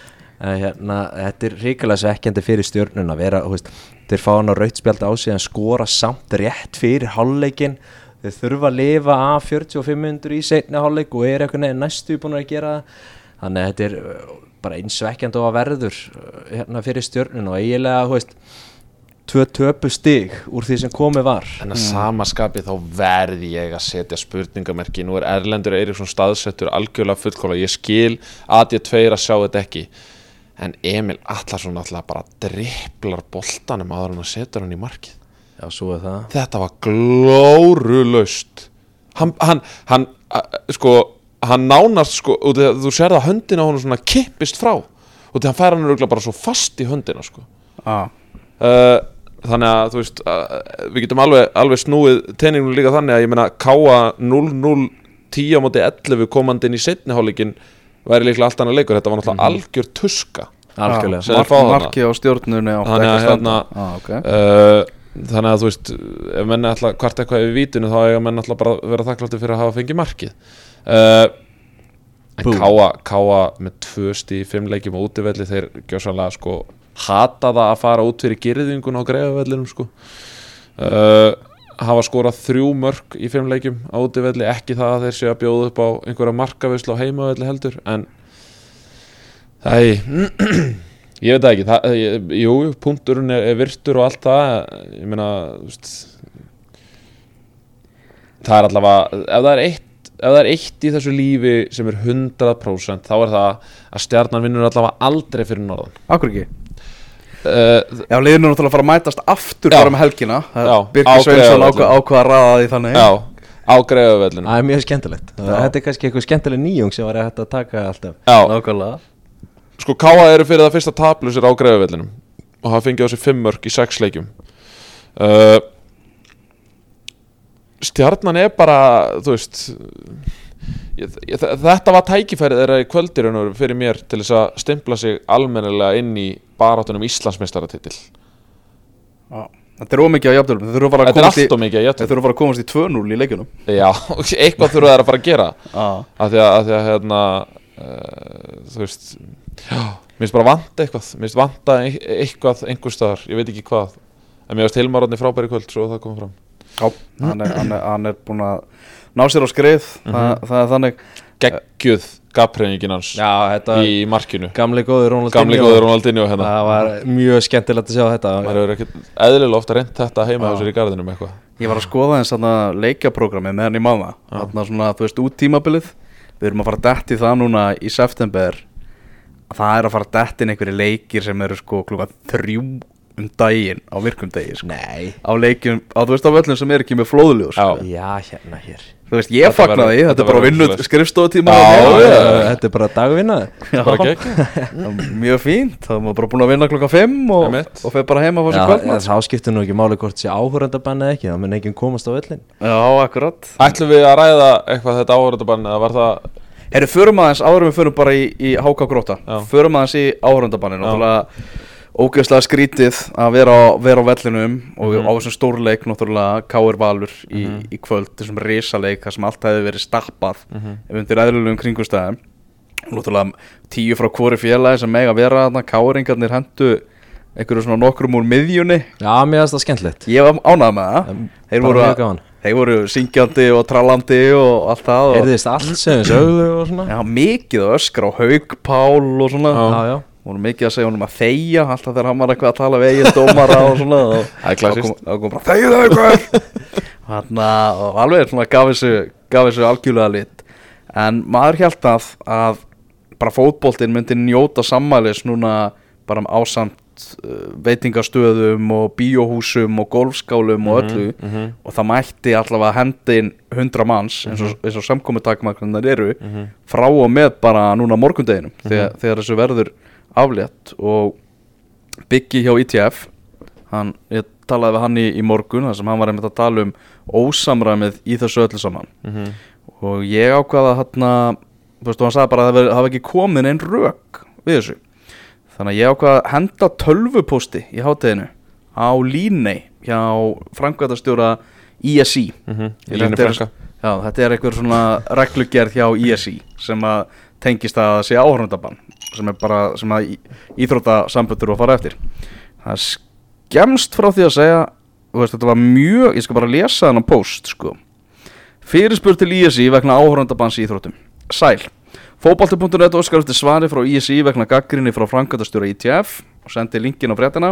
En hérna, þetta er ríkilega svekkjandi fyrir stjórnun að vera, þú veist, þeir fá hann á rautspjald á sig en skora samt rétt fyrir hálfleikin þeir þurfa að lifa af 45 minnur í seinni hálfleik og er eitthvað næstu búin að gera þannig að þetta er uh, bara eins svekkjandi og að verður uh, hérna fyrir stjórnun og eiginlega, þú veist tvö töpu stig úr því sem komið var.
En að sama skapi þá verði ég að setja spurningamerki. Nú er Erlendur Eiríksson staðsettur algjörlega fullkóla Ég skil að ég tveir að sjá þetta ekki. En Emil Allarsson alltaf bara dripplar boltanum áður en að setja hann í markið.
Já, svo er það.
Þetta var glórulaust. Hann, hann, hann a- sko, hann nánast sko, þú sérð að höndina á honum svona kippist frá. Og því hann fær hann örugglega bara svo fast í höndina sko.
ah.
uh, þannig að þú veist uh, við getum alveg, alveg snúið teiningnum líka þannig að ég meina káa 0-0 10 á móti 11 komandi inn í setni hálfleikin væri líklega allt annað leikur, þetta var náttúrulega algjör tuska
Algjörlega.
Marki á stjórnunni átti
Þannig að
að
hérna-
ah, okay.
uh, þannig að þú veist ef menn ætla hvart eitthvað yfir vítinu þá eiga menn ætla bara að vera þakkláttir fyrir að hafa fengið markið uh, en
Bú.
káa, káa með tvö stíð í fimm leikjum á útivelli þeir gjössanlega sko hata það að fara út fyrir girðingun á greifavellinum sko. Uh, hafa skorað þrjú mörg í fimm leikjum á útivelli. Ekki það að þeir séu að bjóða upp á einhverja markavislu á heimavelli heldur en það ég veit ekki. Það, ég, jú, punkturinn er, er virtur og allt það. Ég meina það er allavega ef það er eitt ef það er eitt í þessu lífi sem er 100% þá er það að stjarnan vinnur allavega aldrei fyrir norðan.
Akkur ekki
uh,
Já, liðinu náttúrulega að fara að mætast aftur
Já.
bara með helgina.
Já, á
Birgir Sveinsson
Breiðavelli.
ákvað ákvað að ræða því þannig.
Já, á greiðavellinu
Það er mjög skemmtilegt. Þetta er kannski eitthvað skemmtileg nýjung sem var hægt að taka alltaf.
Já,
Nákvæmlega.
Sko Káa eru fyrir það fyrsta taplusir á greiðavellinum og hafa fengið á sig fimm mörg í sex leikjum. Uh, stjarnan er bara þú veist ég, ég, þetta var tækifærið þeirra í kvöldirunum fyrir mér til þess að stimpla sig almennilega inn í baráttunum Íslandsmeistaratitil.
Já. Þetta er ómikið á að að
þetta er allt og mikið að
Þeir
jöttu
þurfa að fara að komast í 2-0 í leikjunum.
Já, eitthvað þurfa þær að fara að gera. Af því að, að, því að hérna, uh, þú veist já, mér finnst bara vanta eitthvað. Mér finnst vanta eit- eitthvað einhver staðar ég veit ekki hvað. En mér finnst Hilmar Árni frábæri kvöld svo það kom fram.
Já, hann er, hann, er, hann er búin að ná sér á skrið. Það, það er þannig.
Geggjuð gafpreyingin hans
Já,
í markinu.
Gamli góður Ronaldinho.
Gamli góður Ronaldinho hérna.
Það var mjög skemmtilegt að sjá þetta.
Maður hefur ekkert eðlilega ofta reynt þetta heima á sér í garðinum eitthvað.
Ég var að skoða eins þarna leikjaprógrami með hann í maða Þarna svona, þú veist, út tímabilið. Við erum að fara að detti það núna í september. Það er að fara að detti inn einhverju leikir sem eru sko klukka þrjú um daginn á virkum degi sko.
Nei
Á leikjum, á þú veist, á völlum sem er ekki með flóðljós sko.
Já.
Hérna hér
Þú veist, ég fagnaði, þetta
þetta
er bara vinnu skrifstofutíma.
Þetta er bara dagvinna
bara
Já,
gegg
mjög fínt, það var bara búin að vinna klukka 5 og, og fer bara heima að fá
Já,
sér kvöldmatt
þá skiptir nú ekki máli hvort sé áhöröndabann eða ekki Það mun enginn komast á öllin
Já, akkurat
ætlum við að ræða eitthvað þetta áhörðabann eða var það
Herru, förum aðeins, áður en við förum bara í, í HK Gróta. Förum aðeins í áhöröndabannin
Já.
Náttúrulega ógeðslega skrítið að vera á, vera á vellinum Og
Mhm.
á þessum stórleik náttúrulega K.R. Valur í, í kvöld Þessum risaleik, þar sem allt hefði verið stappað
Mhm.
Ef undir eðlulegum kringustæðum Náttúrulega tíu frá hvori félagi sem mega vera þarna K.R.ingarnir hendu einhverju svona nokkrum úr miðjunni
Já, mér finnst það skemmtilegt
Ég var ánægð með það Þeir
Bara
voru,
gaman
þeir voru syngjandi og trallandi og allt það og,
Erðist allt sem við sögðu og svona
Já, mikið að öskra á Haug Pál og svona
Já.
Já, já
voru mikið að segja honum að þegja alltaf þegar hann var eitthvað að tala við eigin dómara og svona og
Það
kom, kom bara þegja það eitthvað hann og alveg svona gaf þessu, gaf þessu algjörlega lit. En maður hjælt að að bara fótboltinn myndi njóta sammælis núna bara ásamt uh, veitingastöðum og bíóhúsum og golfskálum og öllu.
mhm,
og það mætti allavega hendin 100 manns eins og, eins og samkominntakmarknar eru
mhm.
frá og með bara núna morgundeginum þegar, þegar þessu verður aflétt og byggi hjá ITF hann, ég talaði við hann í, í morgun þar sem hann var einmitt að tala um ósamræmið í þessu öllu saman.
Mhm.
og ég ákvaða hann að og hann sagði bara að það hafi ekki komin einn rök við þessu. Þannig að ég ákvaða að henda tölvupósti í hátteginu á línei hjá framkvæmtastjóra ISI
Mhm. Í
Þetta
línu
er- Já, þetta er einhver svona reglugerð hjá ISI sem að tengist að það sé áhörundabann sem er bara sem að íþrótasamböndur að fara eftir. Það er skemst frá því að segja veist, þetta var mjög, ég skal bara lesa þennan post sko. Fyrirspur til ISI vegna áhörundabanns í íþróttum. Sæl. Fótbolti.net óskar eftir svari frá ISI vegna gaggrinni frá Frankvæntastjóra ITF og sendi linkin á fréttina.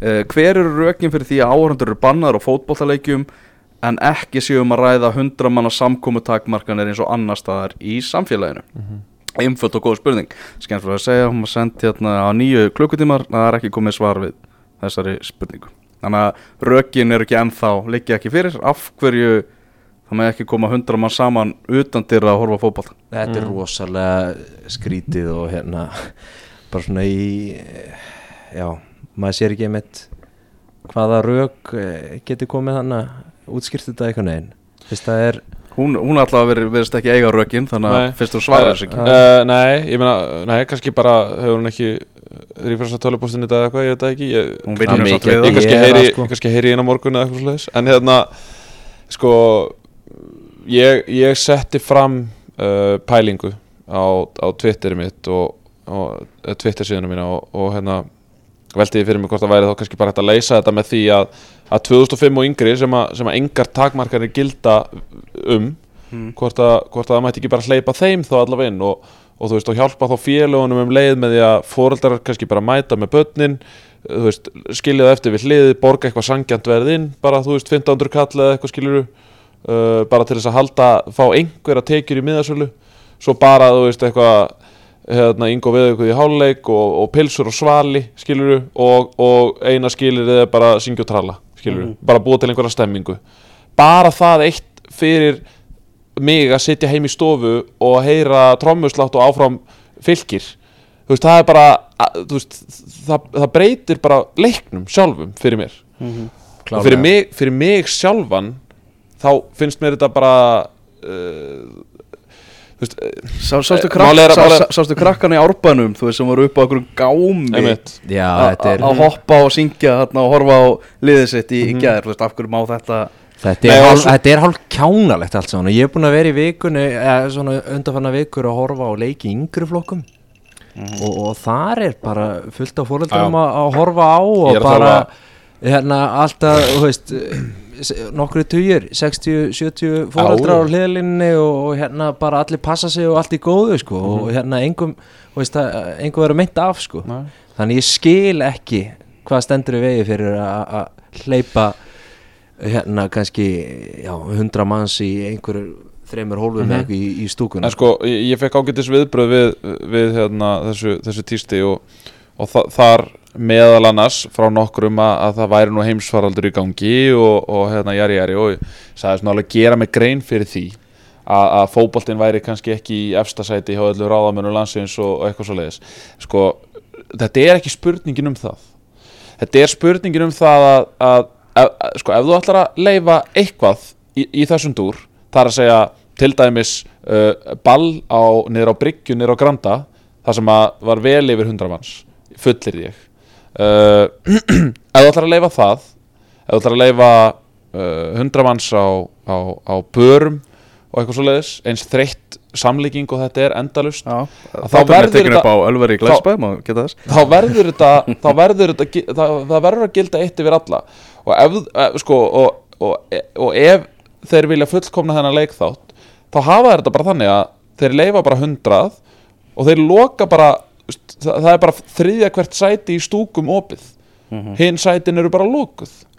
Uh, Hver eru rökin fyrir því að áhörundur eru bannaður á fótboltaleikjum en ekki séum að ræða 100 manna samkomu takmarkanir eins og annar staðar í samfélaginu? Mm -hmm. Einföld og góð spurning. Skemmtilega að segja, hún var sendt hérna á nýju klukkutímar, það er ekki komið svar við þessari spurningu. Þannig að rökin eru ekki ennþá liggja ekki fyrir, af hverju það með ekki koma 100 mann saman utan til að horfa fótboll
Þetta er rosalega skrítið og hérna bara svona í já, maður sér ekki einmitt hvaða rauk getur komið þannig að útskýrt þetta eitthvað neginn fyrst það er
hún, hún alltaf verið, verist ekki eiga rökin þannig að fyrst þú svarar þess ekki?
Uh, Nei, ég meina, nei, kannski bara hefur hún ekki rífrasa tölupostinu þetta eða eitthvað, ég veit það ekki ég,
hún vinnur
er
samt
mikið-
við
ég kannski heyri,
sko.
kannski heyri inn á morgun eða eitthvað slags en hérna sko ég, ég setti fram uh, pælingu á, á Twitterið mitt og, og Twitter síðuna mína og, og hérna velti ég fyrir mig hvort það væri þá kannski bara hægt að leysa þetta með því að, að 2005 og yngri sem að, sem að engar takmarkanir gilda um
Mm.
hvort, að, hvort að það mætti ekki bara hleypa þeim þá allavega inn og, og þú veist og hjálpa þá félagunum um leið með því að fóreldrar kannski bara mæta með börnin þú veist, skilja það eftir við hliði borga eitthvað sangjant verð inn bara þú veist 1500 kall eða eitthvað skiljuru uh, bara til þess að halda fá einhverja tekjur í miðasölu svo bara þú veist eitthvað hérna við eitthvað í háluleik og, og pilsur og svali skiljuru og, og eina skilir er bara syngja og tralla skiljuru, bara búa til einhverja stemmingu bara það eitt fyrir mig að sitja heim í stofu og heyra trommuslátt og áfram fylgir. Þú veist, það er bara að- veist, það, það breytir bara leiknum sjálfum fyrir mér. Og fyrir mig, fyrir mig sjálfan þá finnst mér þetta bara uh, þú veist, uh,
Sá, sástu,
Eh,
sástu krakkan í árbænum þú veist sem voru upp á okkur gámi? Að
þetta er
að hoppa og syngja þarna og horfa á liðið sitt í, í gæðir, þú veist, af hverju má þetta
Þetta er,
og
hálf,
svo-
þetta er hálf kjánalegt allt svona Ég er búin að vera í vikunni eða svona undanfanna vikur að horfa á leiki í yngri flokkum. Og, og þar er bara fullt af fóreldrum
Já.
að, að horfa á og bara hérna alltaf, þú veist nokkru tugir, 60-70 fóreldrar á hliðlinni og, og hérna bara allir passa sig og allt í góðu sko
Mhm.
og hérna engum, engum vera meint af sko
Nei.
þannig ég skil ekki hvað stendur í vegi fyrir að hleypa hérna kannski já, 100 manns í einhverju þreymur hólfum mm -hmm. í, í stúkunum
en sko, ég, ég fekk ágætis viðbröð við, við hérna, þessu, þessu tísti og, og þa þar meðal annars frá nokkrum að, að það væri nú heimsfaraldur í gangi og, og hérna jari jari og svona alveg gera mig grein fyrir því að, að fótboltinn væri kannski ekki í efstasæti hjá öllu ráðamönu landsins og, og eitthvað svo leiðis sko, þetta er ekki spurningin um það. Þetta er spurningin um það að, að, sko, ef þú ætlar að leifa eitthvað í, í þessum dúr þar að segja til dæmis uh, ball á, niður á bryggju niður á Granda þar sem að var vel yfir 100 manns fullir ég ef þú ætlar að leifa það ef þú ætlar að leifa uh, 100 manns á, á, á börum og eitthvað svoleiðis eins þreytt samlíking og þetta er endalust
Já,
þá
þá verður
þetta-
upp á Ölveri í Glæsbæ, má geta þess.
þá verður þetta þá verður þetta það, það verður að gilda eitt yfir alla. Og ef, ef sko og, og, og ef þeir vilja fullkomna þennan leikþátt þá hafa þetta bara þannig að þeir leifa bara hundrað og þeir loka bara það, það er bara þriðja hvert sæti í stúkum opið hinn sætin eru bara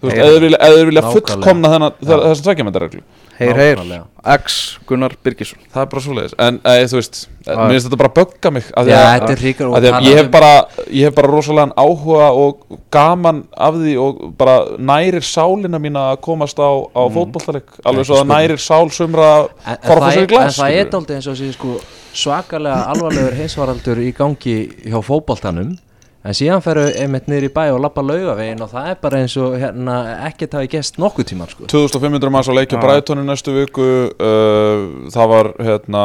ef þeir vilja, vilja fullkomna þennan, þessar tvekkjamöndareglu
Heyr, heyr. X Gunnar Birgisson.
Það er bara svoleiðis. En e, þú veist, mér finnst þetta bara bögga mig af því
Já,
að- að ég hef bara ég hef bara rosalega áhuga og gaman af því og bara nærir sálina mína að komast á, á mm. fótbolltaleik alveg svo að nærir sál sumra
það,
fyrir
er, en
glas
það er dálítið eins og sé sko svakalega alvarlegur heimsvaraldur í gangi hjá fótboltanum en síðan ferðu einmitt niður í bæ og lappa laugavegin og það er bara eins og hérna, ekkert hafi gest nokkuð tíman sko.
2500 manns á leikja. Brætoni næstu viku uh, það var hérna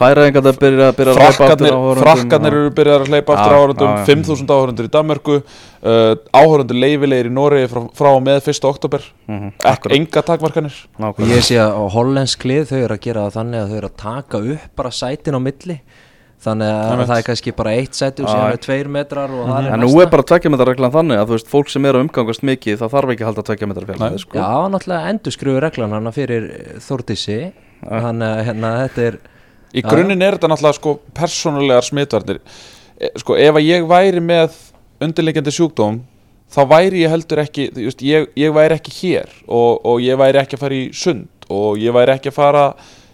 Færaðingar að byrja, byrja að hlaupa aftur áhorfendum
frakkarnir eru byrjar að hleypa aftur áhörundum
já, já.
5000 áhörundur í Danmörku uh, áhörundur leifilegir í Noregi frá, frá og með 1. oktober
Mhm,
ekki
akkurat,
enga takmarkanir
nákvæmlega.
ég sé að hollensk lið þau eru að gera það þannig að þau eru að taka upp bara sætin á milli þannig að það er kannski bara eitt sæti og
Já.
síðan er tveir metrar og það er
En nú er bara tvekja metra reglan þannig að þú veist, fólk sem er að umgangast mikið, það þarf ekki að halda tvekja metra
Nei.
fjarlæði, sko.
Já, náttúrulega endur skrufu reglan hana fyrir Þórdísi þannig að hérna, þetta er
í grunninn er þetta náttúrulega sko persónulegar smitvarnir e, sko ef að ég væri með undirleikjandi sjúkdóm þá væri ég heldur ekki þú veist, ég, ég væri ekki hér og, og ég væri ekki að fara í sund og ég væri ekki að fara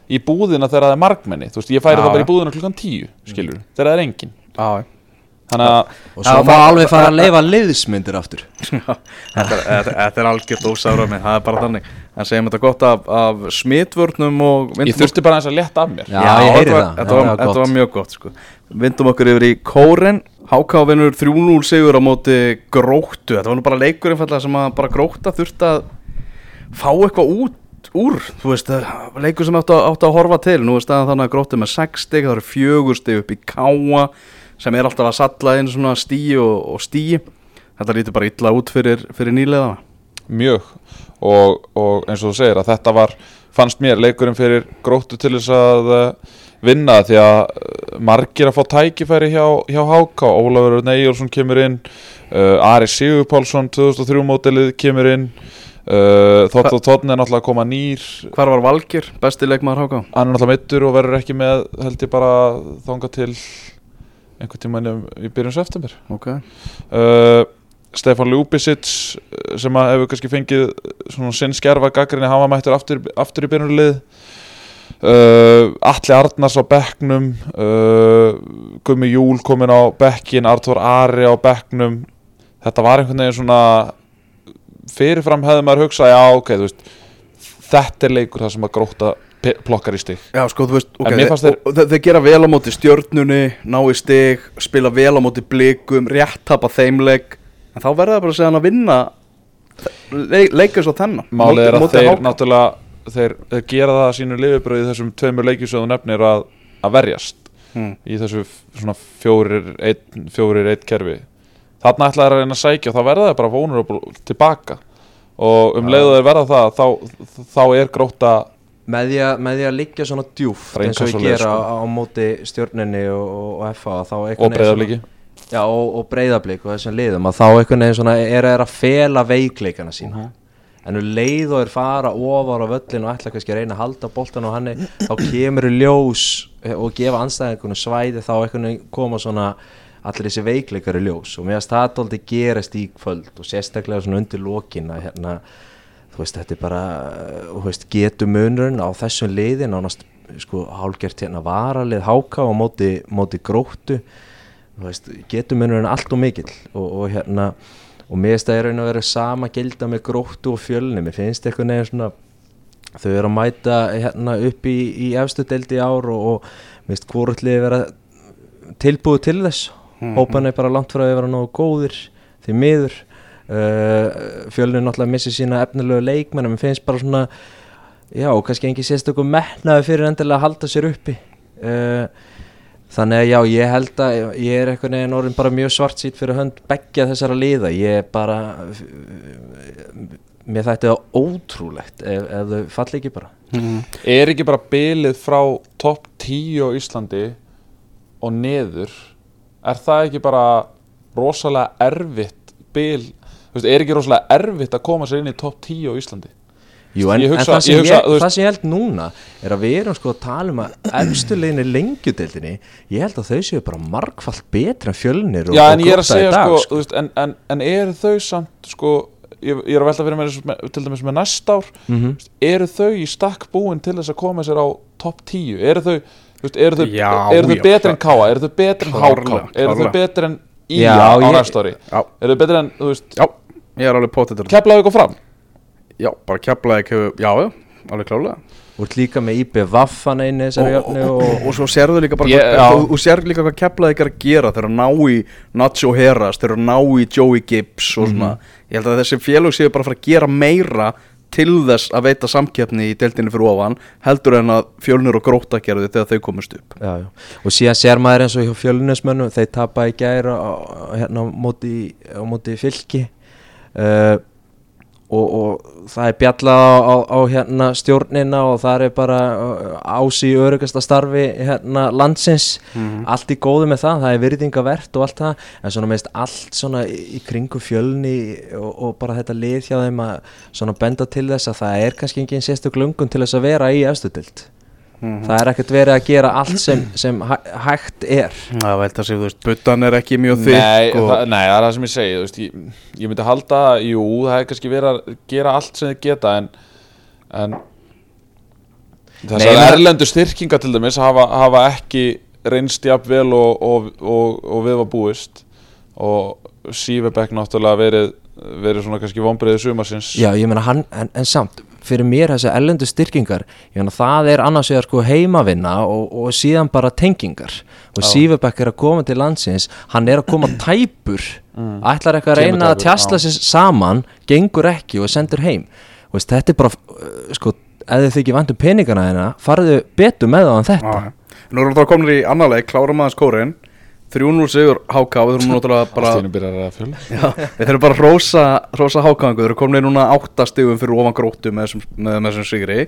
í búðina þegar það er margmenni þú veist, ég færi
Já,
þá bara í búðina klukkan tíu skilur, þegar það er engin
Já,
þannig að
og svo má
það-
alveg fara að leifa liðsmyndir aftur
þetta, er- er algjört ósáramið, það er bara þannig. En segjum þetta gott af, af smitvörnum og...
ég þurfti bara aðeins að leta af mér
Já, ég heyri
þetta var,
það.
Þetta var, mjög gott, sko. Vindum okkur yfir í kóren. HK vinnur 3-0 sigur á móti gróttu. Þetta var nú bara leikur sem að bara gróta þurfti að fá eitthvað út úr, þú veist, eh, leikur sem áttu, áttu að horfa til, nú er staðan þannig að gróttu með 6 stig, það eru fjögur stig upp í káa sem er alltaf að salla inn svona stíi og, og stíi þetta lítur bara illa út fyrir, fyrir nýleðana
mjög. Og, og eins og þú segir að þetta var fannst mér leikurinn fyrir gróttu til þess að uh, vinna því að uh, margir að fá tækifæri hjá, hjá Háka Ólafur Örn Eyjólfsson kemur inn uh, Ari Sigurpálsson 2003 mótilið kemur inn uh, Þótt og Tónn er náttúrulega að koma nýr.
Hvar var Valgir, besti leikmaður HK
hann er náttúrulega meittur og verður ekki með held ég bara þanga til einhvern tímann í byrjun september.
Ok,
uh, Stefan Ljúbisic uh, sem að hefur kannski fengið svona sinn skerfa gaggrinni hafa mættur aftur, aftur í byrjunarlið. Uh, Atli Arnars á bekknum uh, Gummi Júl komin á bekkin Artur Ari á bekknum. Þetta var einhvern veginn svona fyrirfram hefði maður hugsað já ok, þú veist þetta er leikur það sem að gróta plokkar í stig
já sko veist okay, þeir, þeir, þeir gera vel á móti stjörnunni ná í stig, spila vel á móti blikum rétt tapa þeimleik en þá verða það bara að segja hann að vinna leik, leika svo þennan
Málið er að
móti
þeir
HK.
náttúrulega þeir, þeir gera það að sínu lifibröði þessum tveimur leikjusöðu nefnir að, að verjast
Hmm.
í þessu fjórir einn, fjórir eitt kerfi þarna ætlaði að reyna að sækja og þá verða það bara vulnerable tilbaka og um leiðu þeir verða það þá, þá er gróta
með því að, að liggja svona djúft eins og
leið,
gera
sko.
á, á móti stjórninni og, og, FA
og breyðabliki
já, og, og breyðablík og þessum liðum að þá einhvern veginn svona er að fela veikleikana sína
Mhm.
en um leið og er fara ofar á völlin og ætla kannski að reyna að halda boltan og hann þá kemur í ljós og gefa anstæðingunum svæði þá einhvern veginn koma svona allir þessi veikleikar í ljós. Og mér að staðdóldi gerast í kvöld og sérstaklega svona undir lokin að hérna þú veist, þetta er bara, þú veist, getur munurinn á þessum liðin ánast, sko, hálgert hérna varalið háka og móti, móti gróttu. Þú veist, getur munurinn allt og mikill. Og, og hérna og mér finnst það er raun að vera sama gilda með gróttu og fjölni, mér finnst eitthvað neginn svona þau eru að mæta hérna upp í, í efstu deildi í ár og, og mér finnst hvort vera tilbúið til þess hópan er bara langt frá að vera nógu góðir því miður. Uh, fjölnir náttúrulega missi sína efnilegu leikmenn en mér finnst bara svona já, kannski engi sést okkur metnaði fyrir endilega að halda sér uppi. Uh, þannig að já, ég held að ég er eitthvað neginn orðin bara mjög svart sýt fyrir hönd beggja þessara liða. Ég er bara mér þætti það ótrúlegt ef, ef þau falli ekki bara.
Mhm.
er ekki bara bilið frá topp 10 á Íslandi og neður er það ekki bara rosalega erfitt bil, þú veist, er ekki rosalega erfitt að koma sér inn í topp 10 á Íslandi?
Jú, en,
Ég hugsa-
en það, sem
ég
ég,
hugsa, veist-
það sem ég held núna er að við erum sko að tala um að efstu leginni lengjudeldinni ég held að þau séu bara margfalt betri en fjölnir og,
Já,
og
en ég er að segja
dag,
sko, þú veist, en, en, en eru þau samt sko, ég, ég er að velta fyrir mér til dæmis með næst ár
Mhm.
eru þau í stakk búin til þess að koma sér á topp 10 eru þau, veist, eru þau,
Já,
eru þau
já,
betri en Káa eru þau betri en HK eru þau betri en Ía á
ég-
næst ári
Já,
eru þau betri en, þú veist,
já, ég er alveg potið
keflaðu ykkur fram?
Já, bara keflaði ekki, já, já, alveg klálega
Þú ert líka með IB Vaffan einu
og,
þessari
og,
jöfnu
og,
og,
og svo sérðu líka bara
Ég-
hvað- og, og sérðu líka hvað keflaði ekki að gera þeir eru að ná í Nacho Heras þeir eru að ná í Joey Gibbs og svona. Ég held að þessi félög séu bara að fara að gera meira til þess að veita samkeppni í deildinni fyrir ofan heldur en að fjölnir og gróta gerðu þegar þau komast upp
já, já. og síðan sér maður eins og hjá fjölunismönnum þeir tapa í á- hérna á móti, á móti fylki uh, og, og það er bjallað á, á, á hérna stjórnina og það er bara uh, ási í örugasta starfi hérna landsins. Allt í góðu með það, það er virðingavert og allt það, en svona meist allt svona í, kringu fjölni og, og bara þetta lið hjá þeim að svona benda til þess að það er kannski engin sérstök lungun til þess að vera í efstudild það er ekkert verið að gera allt sem, sem hæ, hægt er.
Það veit að sé, þú veist, buttan er ekki mjög
Nei,
þykk og
nei, það er það sem ég segi veist, ég, ég myndi halda, jú, það er kannski verið að gera allt sem þið geta en, en þessar
Nei, maður-
erlendu styrkinga til dæmis hafa, hafa ekki reynst jafn vel og, og, og, og við var búist. Og Sývebekk náttúrulega verið, verið svona kannski vonbreiði sumarsins.
Já, ég meina hann, en, en samt fyrir mér þessi ellendu styrkingar meina það er annars vegar sko heimavinna og, og síðan bara tengingar. Og Sýfabæk er að koma til landsins hann er að koma tæpur. Ætlar eitthvað að reyna að tjastla sér saman gengur ekki og sendur heim. Og veist, þetta er bara, uh, sko ef þið þykir vantum peningana þeirna farðu betur með það en þetta.
Já, Nú erum við þá komin í annar leik, klárum aðeins kórin 3-0 sigur HK, við þurfum náttúrulega bara Já, við þurfum bara að rósa, rósa hákangu Þeir eru komin í núna átta stigum fyrir ofan gróttu með þessum, með, með þessum sigri.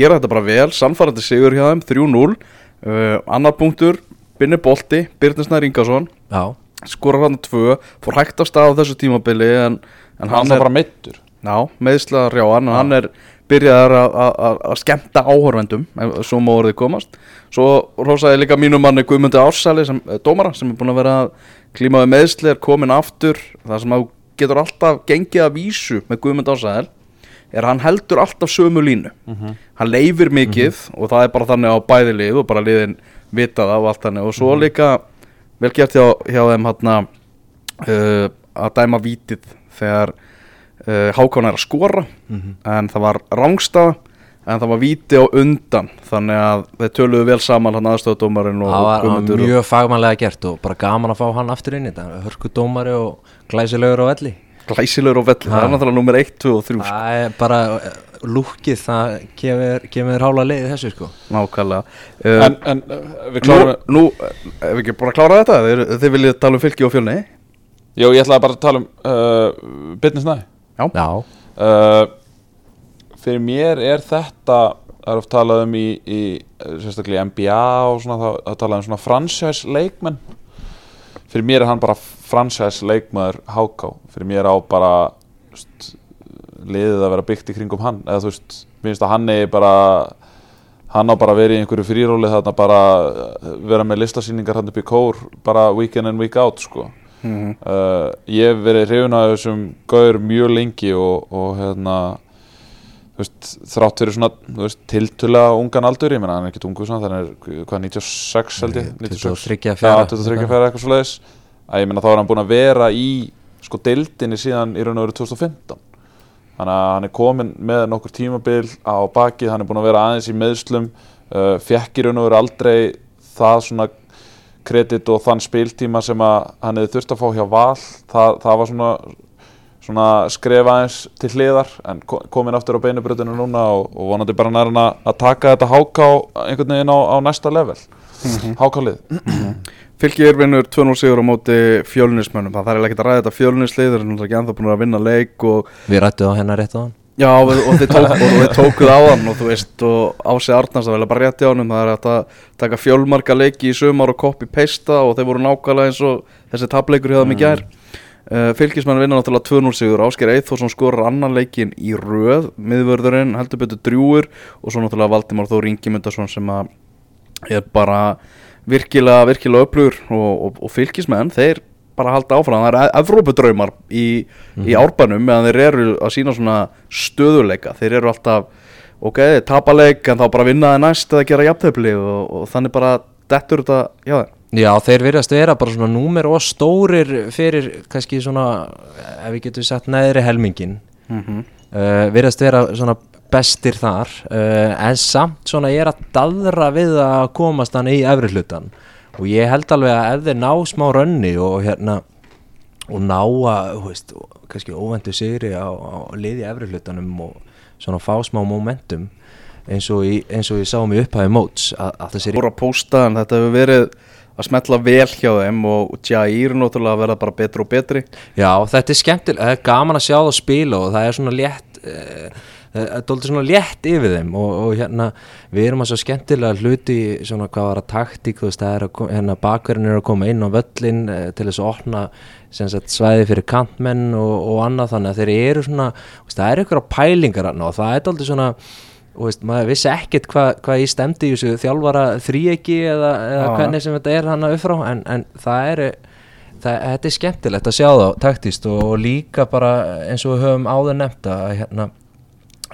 Gera þetta bara vel, samfærandi sigur hjá þeim 3-0 uh, Annar punktur, Binni Bolti, Birnisnær Ingarsson
Já,
Skorar hann tvö, fór hægt af stað á þessu tímabili En, en
Hann
hann
er bara meittur
já, meðsla rjáan En hann er byrjaðar að- skemmta áhorvendum Svo má orðið komast. Svo rósaði líka mínum manni Guðmundi Ársali sem eh, dómara Sem er búin að vera að klíma við meðsli Er komin aftur, það sem getur alltaf gengið að vísu með Guðmundi Ársæðel er hann heldur alltaf sömu línu. Hann leifir mikið og það er bara þannig á bæði lið og bara liðin vita það og allt þannig. Og svo líka vel gert hjá, hjá þeim hann uh, að dæma vítið þegar Hákon er að skora en það var rángstað en það var víti á undan. Þannig að þeir töluðu vel saman hann aðstofadómarinn og
var, það var
og-
mjög fagmannlega gert og bara gaman að fá hann aftur inn í þetta. Hörku dómari og glæsilegur á velli.
Glæsilegur og velli, það er náttúrulega nummer 1, 2 og 3 sko.
Það er bara uh, lúkið, það kemur, kemur hála leiði þessu sko.
Nákvæmlega. Uh,
En, en uh, við
nú,
klárum
nú, ef við ekki bara klára þetta þeir, þeir viljið tala um fylki og fjölni.
Jó, ég ætlaði bara að tala um uh, Bitness Næ
Já,
uh, Fyrir mér er þetta Það er oft talað um í, í sérstaklega NBA og svona þá að tala um svona franchise leikmenn. Fyrir mér er hann bara franchise leikmaður HK Fyrir mér á bara st, liðið að vera byggt í kringum hann. Eða þú veist, mér finnst að hann er bara hann á bara að vera í einhverju fríróli þarna bara vera með listasýningar hann upp í kór bara week in and week out sko
mm
uh, ég hef verið hrifun af þessum gaur mjög lengi og, og hérna veist, þrátt fyrir svona tiltulega ungan aldur ég meina hann er ekkert ungu svona, þannig er hvað 96 held ég, 96
23
Já,
fjara
23 fjara eitthvað svo leiðis að ég meina þá er hann búinn að vera í sko deildinni síðan í raun og veru 2015 þannig að hann er komin með nokkur tímabil á bakið, hann er búinn að vera aðeins í meðslum uh, fekk í raun og veru aldrei það svona kredit og þann spiltíma sem að hann hefði þurft að fá hjá val það, það var svona svona skrefa aðeins til hliðar en ko- komin aftur á beinubröðinu núna og, og vonandi bara nær hann að að taka þetta háká einhvern veginn á, á næsta level. Hákálið
Fylki er vinnur 2-0 sigur á móti fjölunismönnum það er ekki að ræða þetta. Fjölunislið þeir eru náttúrulega ekki ennþá búin að vinna leik og
Við rættum á hennar rétt á hann
Já, og, þeir tókuð á hann og þú veist, og Ási Arnars það vel bara rétti á hann það er að taka fjölmarka leiki í sumar og koppi peista og þeir voru nákvæmlega eins og þessi tableikur hefða mig gær. Uh, Fylkismenn vinna náttúrulega 2-0 sigur. Ásker Eithórsson skorur annan leikin í röð. Miðvörðurinn, heldur betur drjúur og svo náttúrulega Valdimár Þór Ingimundarsson sem er bara virkilega, virkilega upplugur og, og, og fylgismenn, þeir bara halda áfram, það er Evrópudraumar í, í árbænum meðan þeir eru að sína svona stöðuleika þeir eru alltaf, ok, þeir tapa leik en þá bara vinna þeir næst eða gera jafntefli og, og þannig bara dettur þetta já þeir
Já, þeir virðast vera bara svona númer og stórir fyrir kannski svona, ef við getum sagt neðri helmingin
mm -hmm.
uh, virðast vera svona bestir þar uh, en samt svona ég er að daðra við að komast hann í efri hlutan og ég held alveg að ef þeir ná smá rönni og hérna og ná að, þú veist, kannski óvendu sigri á, á liði efri hlutanum og svona fá smá momentum eins og, í, eins og ég sá mig upphæði móts að, að þessi
voru að pósta en þetta hefur verið að smetla vel hjá þeim og Jair náttúrulega að verða bara betri og betri.
Já, þetta er skemmtilega, það er gaman að sjá það spila og það er svona létt eh, það er dólítið svona létt yfir þeim og, og hérna, við erum að svo skemmtilega hluti svona hvað var að taktík þú veist, það er að, hérna, bakverðin er að koma inn á völlin eh, til þess að opna sagt, svæði fyrir kantmenn og, og annað þannig að þeir eru svona veist, það er ykkur á pælingar þarna og það er dólítið svona og veist, maður vissi ekkert hvað hva ég stemdi í þessu þjálfara þríegi eða, eða
Já.
hvernig sem þetta er hann upp frá en, en það eru það, þetta er skemmtilegt að sjá þá taktist og, og líka bara eins og við höfum áður nefnt að hérna,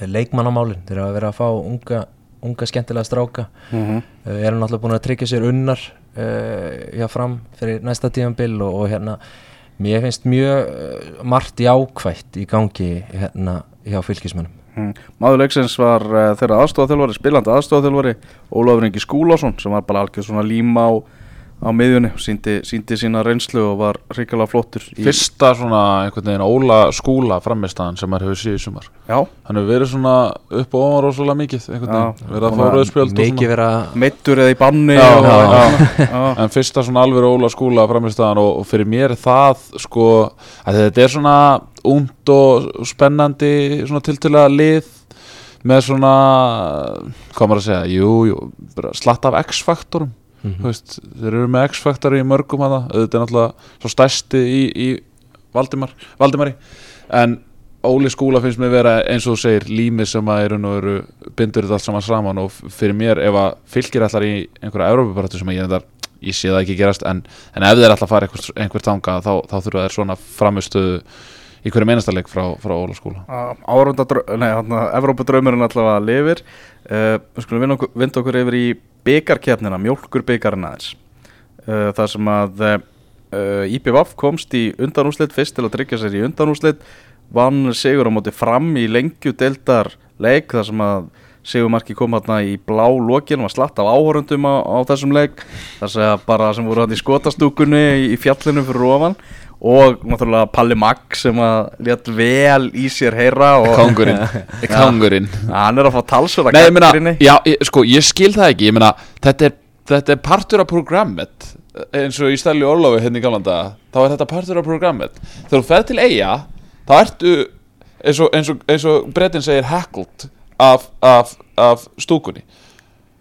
leikmannamálin þeir hafa verið að fá unga, unga skemmtilega stráka
mm -hmm.
uh, erum náttúrulega búin að tryggja sér unnar uh, hjá fram fyrir næsta tíðanbill og, og hérna mér finnst mjög uh, margt jákvætt í gangi hérna hjá fylgismennum
Mm. Maður leiksins var uh, þeirra aðstofaþjálfari, spilandi aðstofaþjálfari Ólafur Ingi Skúlásson sem var bara algjör svona líma á, á miðjunni og síndi, síndi sína reynslu og var hrikalega flottur í,
Fyrsta svona einhvern veginn óla skúla framistæðan sem maður hefur síðið sumar.
Já,
Hann hefur verið svona upp og ofan rosalega mikið einhvern
Já.
veginn, verið að fá rauðspjöld og
mikið
svona
vera
meittur eða í banni
Já,
og,
já,
já, já.
En fyrsta svona alveg óla skúla framistæðan og, og fyrir mér er það sko að þetta er svona ungt og spennandi svona tiltölulega lið með svona hvað maður að segja, jú, jú bara slatt af X-faktorum
Mhm.
Þú veist, þeir eru með X-faktori í mörgum hana, auðvitað er náttúrulega svo stærsti í, í Valdimar, Valdimari. En Óli skúla finnst mér vera eins og þú segir lími sem að eru nú eru bindur þetta allt saman saman. Og fyrir mér ef að fylgir allar í einhverja Európa-baratu sem að ég endar ég sé það ekki gerast en, en ef þeir allar fara einhver, einhver tanga þá, þá þurfa þeir svona framistöðu í hverju meinastaleik frá, frá Óla skúla.
Árunda, nei, hann að Evrópadraumurinn allavega lifir. Uh, Við skulum vinda okkur, vinda okkur yfir í byggarkeppnina, mjólkur byggarinn aðeins. Uh, Það sem að uh, IPVAF komst í undanúslit fyrst til að tryggja sér í undanúslit vann sigur á móti fram í lengju deildar leik þar sem að Sigurmarki kom hérna í blá lokin var slatt af áhorundum á, á þessum leik. Þar sem bara sem voru hann í skotastúkunni í fjallinu fyrir ofan og náttúrulega Palli Magg sem að létt vel í sér heyra og
Kongurinn, kongurinn
hann er að fá talsverða
Nei, ég meina, já, ég, sko, ég skil það ekki, ég meina, þetta er, þetta er partur af programmet, eins og í stæli Orlofi hérna í galanda, þá er þetta partur af programmet. Þegar þú ferð til eiga, þá ertu, eins og, eins og, eins og brettin segir, heckled af, af, af stúkunni.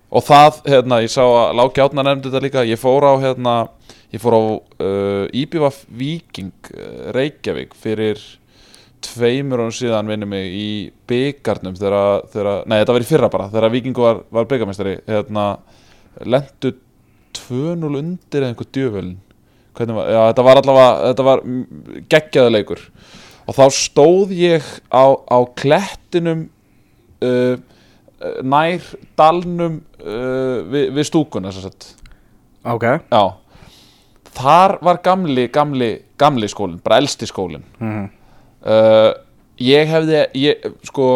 Og það, hérna, ég sá að Láki Átna nefndi þetta líka, ég fór á, hérna, ég fór á uh, Íbjöfaf Víking uh, Reykjavík fyrir tveimur árum síðan vinnum mig í byggarnum þegar, þegar, nei þetta var í fyrra bara þegar Víkingu var, var byggarmestari hérna, lendu 2-0 undir eða einhver djöfölin var, já þetta var allavega þetta var geggjaði leikur. Og þá stóð ég á, á klettinum uh, nær dalnum uh, við, við stúkuna sem sagt.
Ok.
Já þar var gamli, gamli, gamli skólinn bara elsti skólinn
Mhm.
uh, ég hefði ég, sko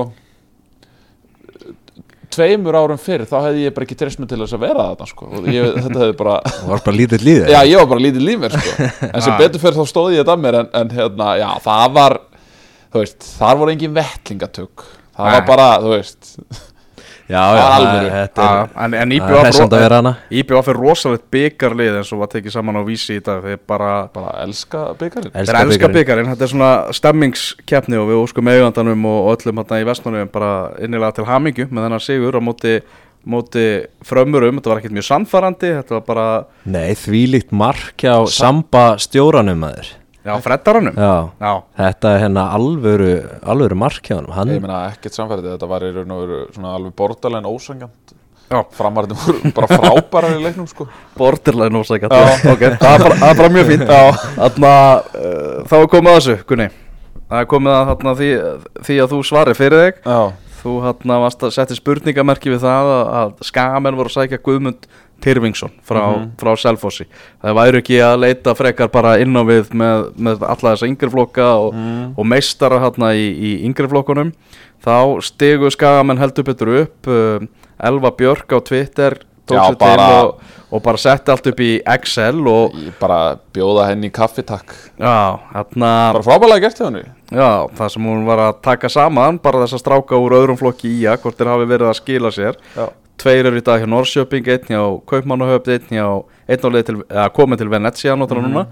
tveimur árum fyrr þá hefði ég bara ekki treyst mig til þess að vera þarna sko. Ég, þetta hefði bara
það var bara lítið líðið
já ég var bara lítið lífur sko. en sem
Ah.
betur fyrir þá stóði ég þetta að mér en, en hérna, já það var þú veist, þar voru engin vettlingatök það var bara, þú veist
en, en
það er að
er rosalegt byggarlið eins og var tekið saman á vísi í dag. Þeir bara
bara elska byggarinn
Þeir elska byggarinn, þetta er svona stemmingskeppni og við óskum eigandanum og öllum hérna í vestmannum bara innilega til hamingju með þennan sigur á móti, móti frömmurum, þetta var ekkert mjög sannfærandi, þetta var bara,
nei, þvílíkt mark hjá samba stjóranum maður
já, freddaranum.
já,
Já,
þetta er hérna alvöru alvöru mark hjá honum. Hann,
ég meina ekkert samfærið, þetta var í raun og veru svona alveg bordalegin ósangjant
já,
framarðin voru bara frábærar í leiknum sko.
Borderline ósækjart,
Já.
ok, það er bara, það er bara mjög fínt. Þarna, uh, þá er komið að þessu, Gunni, það er komið að þarna, því, því að þú svarir fyrir þig.
já,
Þú hérna varst að setja spurningamerki við það að, að skamenn voru að sækja Guðmund Tyrfingsson frá, frá Selfossi. Það væri ekki að leita frekar bara inn á við með, með alla þessa yngri flokka og, og meistara hérna í, í yngri flokkunum. Þá stigu skagamenn heldur betur upp uh, Elva Björk á Twitter tók
Já,
sér
bara-
til og, og bara setti allt upp í Excel og
bara bjóða henni í kaffitakk
já,
Bara frábælega gert hjá henni.
Já, það sem hún var að taka saman bara þess að stráka úr öðrum flokki í að hvort þeir hafi verið að skila sér.
Já.
Tveir eru í dag hjá Norrköping, einn hjá Kaupmannahöfn, einn hjá einn á leið til, eða komið til Venezia notar núna.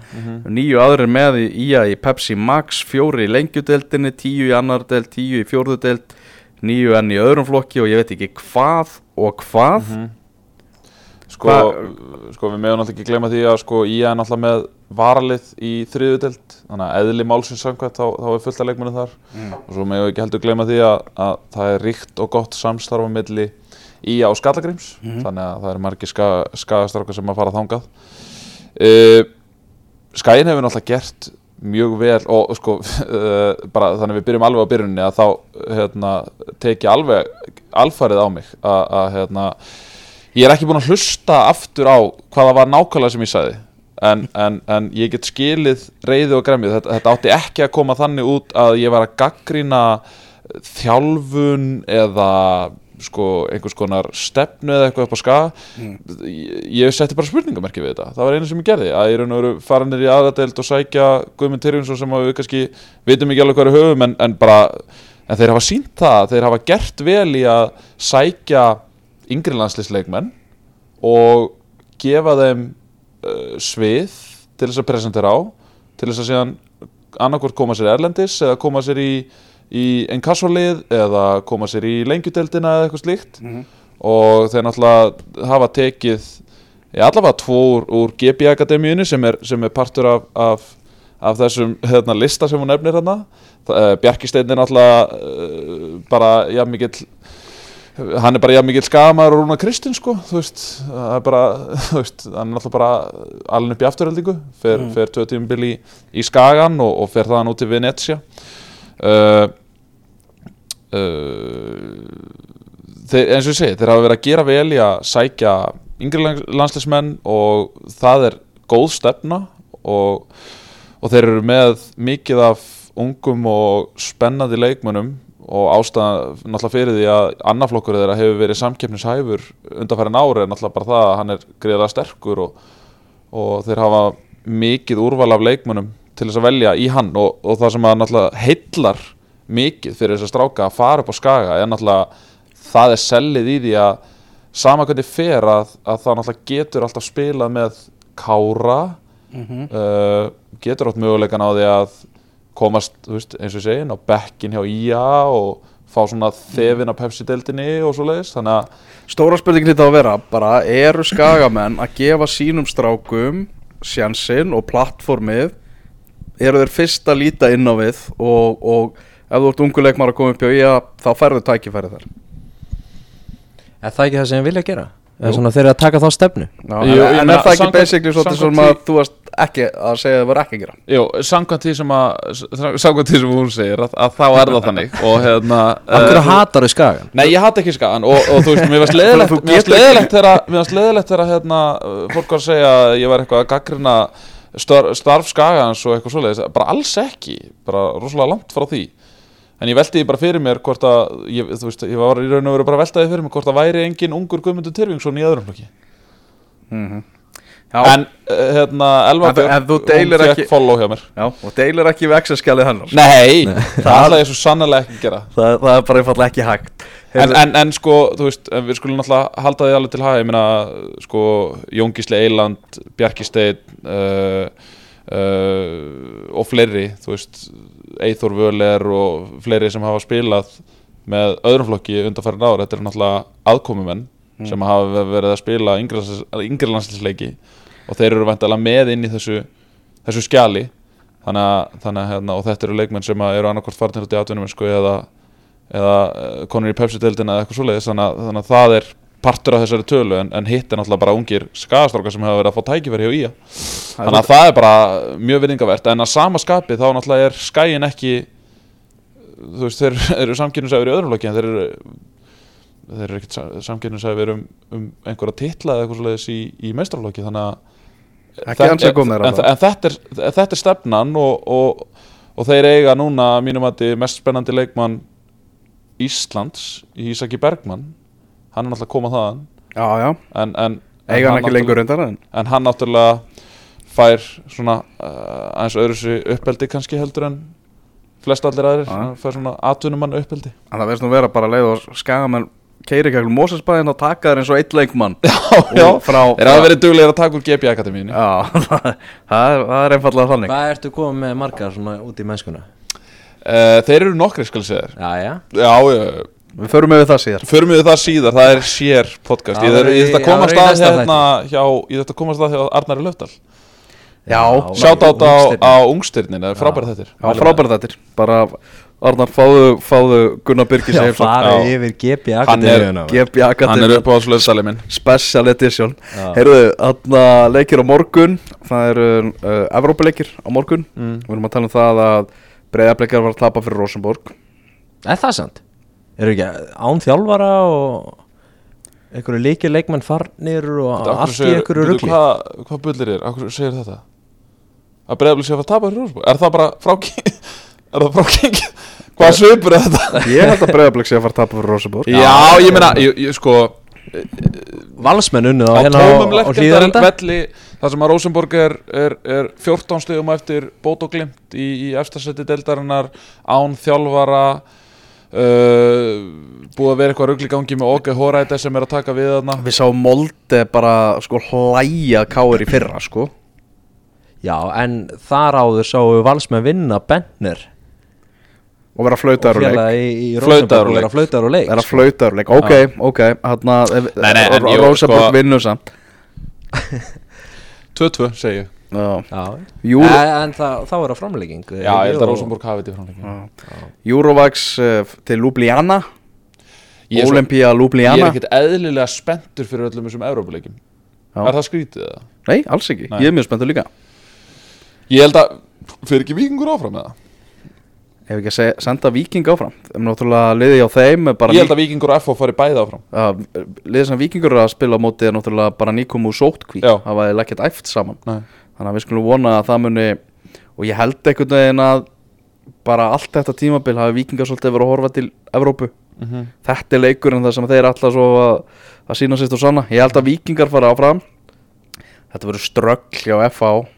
Níu aðrir með í, í að í Pepsi Max, fjóri í lengjudeldinni tíu í annar deld, tíu í fjórðu deld níu enn í öðrum flokki og ég veit ekki hvað og hvað.
Sko,
Hva-
sko við meðum náttúrulega ekki gleyma því að sko ég er náttúrulega með varalið í þriðudelt þannig að eðli málsins samkvæmt þá, þá er fullt af leikmennu þar. Og svo við ekki heldur gleyma því að, að það er ríkt og gott samstarf á milli í á Skallagrims þannig að það eru margir ska, skagastrákar sem að fara þangað. Uh, Skæin hefur náttúrulega gert mjög vel og sko uh, bara þannig að við byrjum alveg á byrjunni að þá hérna, teki alveg alfarið á mig að, hérna ég er ekki búinn að hlusta aftur á hvaða var nákvæmlega sem ég sagði. En, en, en ég get skilið reyði og gremið, þetta, þetta átti ekki að koma þannig út að ég var að gaggrina þjálfun eða sko einhvers konar stefnu eða eitthvað upp á skaga ég, ég setti bara spurningamerki við þetta. Það var einu sem ég gerði, að ég raun og veru farinir í aðradeild og sækja Guðmund Tyrfinsson sem við kannski vitum ekki alveg er höfum en, en bara, en þeir hafa sínt það þeir hafa gert vel í að sækja yngri landslisleikmenn og gefa þeim uh, svið til þess að presentera á til þess að síðan annarkvort koma sér erlendis eða koma sér í, í enkassolið eða koma sér í lengjudeldina eða eitthvað slíkt. Og þeir náttúrulega hafa tekið í allavega tvo úr, úr GB Akademíunni sem er, sem er partur af, af, af þessum hérna, lista sem hún nefnir hérna. Uh, Bjarkisteinn er náttúrulega uh, bara jafn mikill hann er bara jafn mikill skamaður og Rúna Kristinn sko, þú veist, það er bara þú veist, hann er náttúrulega bara alveg upp í afturöldingu, fer, fer tvö tímabil í, í Skagan og, og fer þaðan út í Venetia uh, þeir, eins og ég segi, þeir hafa verið að gera vel í að sækja yngri lands- landsliðsmenn og það er góð stefna og, og þeir eru með mikið af ungum og spennandi leikmönnum og ástæðan náttúrulega fyrir því að annarflokkur þeirra hefur verið samkeppnishæfur undanfærin ári er náttúrulega bara það að hann er greiðlega sterkur og, og þeir hafa mikið úrval af leikmönnum til þess að velja í hann og, og það sem að náttúrulega heillar mikið fyrir þess að stráka að fara upp á skaga er náttúrulega það er sellið í því að sama hvernig fer að, að það náttúrulega getur alltaf spilað með kára uh, getur átt möguleikan á því að komast, þú veist, eins og ég segi inn á bekkin hjá IA og fá svona þefin af Pepsi-deildinni og svo leiðis þannig að
Stóra spurningin þetta að vera bara eru skagamenn að gefa sínum strákum sjansinn og plattformið eru þeir fyrst að líta inn á við og, og ef þú ert unguleikmar að koma upp hjá IA þá færðu tækifæri þar
Er það ekki það sem ég vilja gera? Þeir eru að taka þá stefnu
Já,
Jú,
en,
ég
en er það ekki basically svona sem að þú varst ekki að segja að það var ekki að gera
Jú, samkvæmt því sem að samkvæmt því sem hún segir að, að þá er það þannig og hérna
Af hverju
eh,
hatar þau skagan?
Nei, ég hata ekki skagan og, og þú veist, mér varst leðilegt Mér varst leðilegt þegar hérna uh, Fólk var að segja að ég var eitthvað að gaggrina starf, starf skagans og eitthvað svoleiðis Bara alls ekki, bara rosalega langt frá því. En ég velti því bara fyrir mér hvort að ég, Þú veist, ég var í raun og veru bara að velta því fyrir mér Hvort að væri engin ungur Guðmundur Tyrfingsson í öðrum flokki
Já,
En uh, hérna, Elva
ekki-
follow hjá mér.
Já, og deilir ekki við Excel-skjalið hennar.
Nei, það ætla ég svo sannlega ekki að gera.
Það, það er bara einfallega ekki hægt.
En, en, en sko, þú veist, en við skulum náttúrulega halda því alveg til haga, ég meina sko, Jón Gísli Eiland, Bjarki Steinn uh, uh, og fleiri, þú veist Eithor Völer og fleiri sem hafa spilað með öðrum flokki undanfærin ár, þetta er náttúrulega aðkomumenn sem hafa verið að spila yngri landslisleiki og þeir eru vantilega með inn í þessu þessu skjali. Þannig þannig hérna, og þetta eru leikmenn sem eru annarkvort farnir út í atvinnum sko, eða, eða uh, konur í Pepsi-deildina eða eitthvað svoleiðis. Þannig, þannig að það er partur af þessari tölu. En, en hitt er náttúrulega bara ungir skagastrákar sem hafa verið að fá tækifæri hjá IA þannig að það er bara mjög virðingavert en að sama skapi þá náttúrulega er skæin ekki þú veist, þeir eru samkynnsæður í öðrum flokki en þeir eru þeir eru ekkert samkynnsæfir um, um einhverja titla eða eitthvað svoleiðis í, í meistralokki þannig að
Koma
en, en, þetta, er, þetta er stefnan og, og, og þeir eiga núna að mínum að mest spennandi leikmann Íslands Ísaki Bergmann. Hann er náttúrulega að koma þaðan.
Já, já,
en, en,
eiga hann
hann
ekki lengur reyndar en?
en hann náttúrulega fær svona uh, aðeins öðru sér uppeldi kannski heldur en flest allir aðrir,
Já.
hann fær svona atvinnumann uppeldi.
En það veist nú vera bara leið og skagamenn keiri gegnum Mósesbæðin og taka þér eins og eitt leikmann.
Já,
Og frá,
þeir hafa verið duglegir að taka úr GB Akademíinu
Já, það, það, er, það er einfallega þannig.
Hvað ertu komið með margar svona út í mennskuna?
uh, þeir eru nokkri skal segja
Já, já.
Já, já,
Við förum við það síðar.
Förum við það síðar, það er sér podcast.
Já,
ég,
það
þetta
er-
koma
já, það er í
stað
næsta
hérna hjá, ég þetta koma stað hjá Arnari Löfdal
Já,
sjátt á þetta
Ungstyrnin.
á ungstyrnin, það er frábæri þettir
já frábært þetta Bara, Arnar, fáðu, fáðu Gunnar Birgis
Já, farið
Já.
yfir
er-
Akademíuna
hann er upp á Löfdali minn
Special Edition. Heyrðu, þarna leikir á morgun Það eru uh, Evrópuleikir á morgun
mm.
Við erum að tala um það að Breiðableikar var að tapa fyrir Rosenborg
Er það sant? Eru ekki án þjálfara og einhverju líki leikmenn farnir og allt í einhverju rugli
Hvað, hvað bullir er? Akkur segir þetta? Að breyðabli sé að tapa fyrir Rósborg? Er það bara frá Er það frá king? Hvað svipur þetta?
Ég held að Breiðableik sé að fara að tapa fyrir Rosenborg.
Já, ég meina, ég, ég sko
Valsmenn unnu
Á
þá hérna á,
tómum
á hlýðarenda
velli Það sem að Rósenborg er, er, er 14 stegum eftir bót og glimt í, í efstasætti deildarinnar án þjálfara uh, búið að vera eitthvað rugl í gangi með OK Horæti sem er að taka við þarna.
Við sáum Molde bara sko hlæja káir í fyrra sko.
Já, en þar áður sáu við Valsmenn vinna Benner
og vera
og
flautaður úr leik.
Rosenborg og vera flautar og leik
Er að flautaður úr leik, ok, ok.
Jú,
Rosenborg
sko-
vinnur samt.
2-2 segi ég.
Já,
Já,
Júro,
en, en það, þá er það framlegging
Já, ég held að Rósenborg hafi þetta í framleikin
Eurovax uh, til Ljubljana.
Svo-
Olympia
Ég er
Ljubljana
ekkert eðlilega spenntur fyrir öllum þessum Európa-leikjum
Já.
Er það skrítið það?
Nei, alls ekki,
Nei.
ég er mjög spenntur líka.
Ég held að Fyrir ekki vikingur áfram með það
Ef ekki að segja, senda Viking áfram. Þeim náttúrulega liði á þeim er
Ég held að vikingur og FH fari bæði áfram.
Að liðið sem Vikingur eru að spila á móti er náttúrulega bara nýkom úr sótkví það var ekkert æft saman.
Nei.
þannig að við skulum vona að það muni og ég held einhvern veginn að bara allt þetta tímabil hafi Vikingar svolítið verið að horfa til Evrópu.
Mhm.
þetta er leikurinn þar sem þeir alltaf svo að, að sína sýst og sanna. Ég held að Vikingar fara áfram. Þetta verður ströggl hjá FH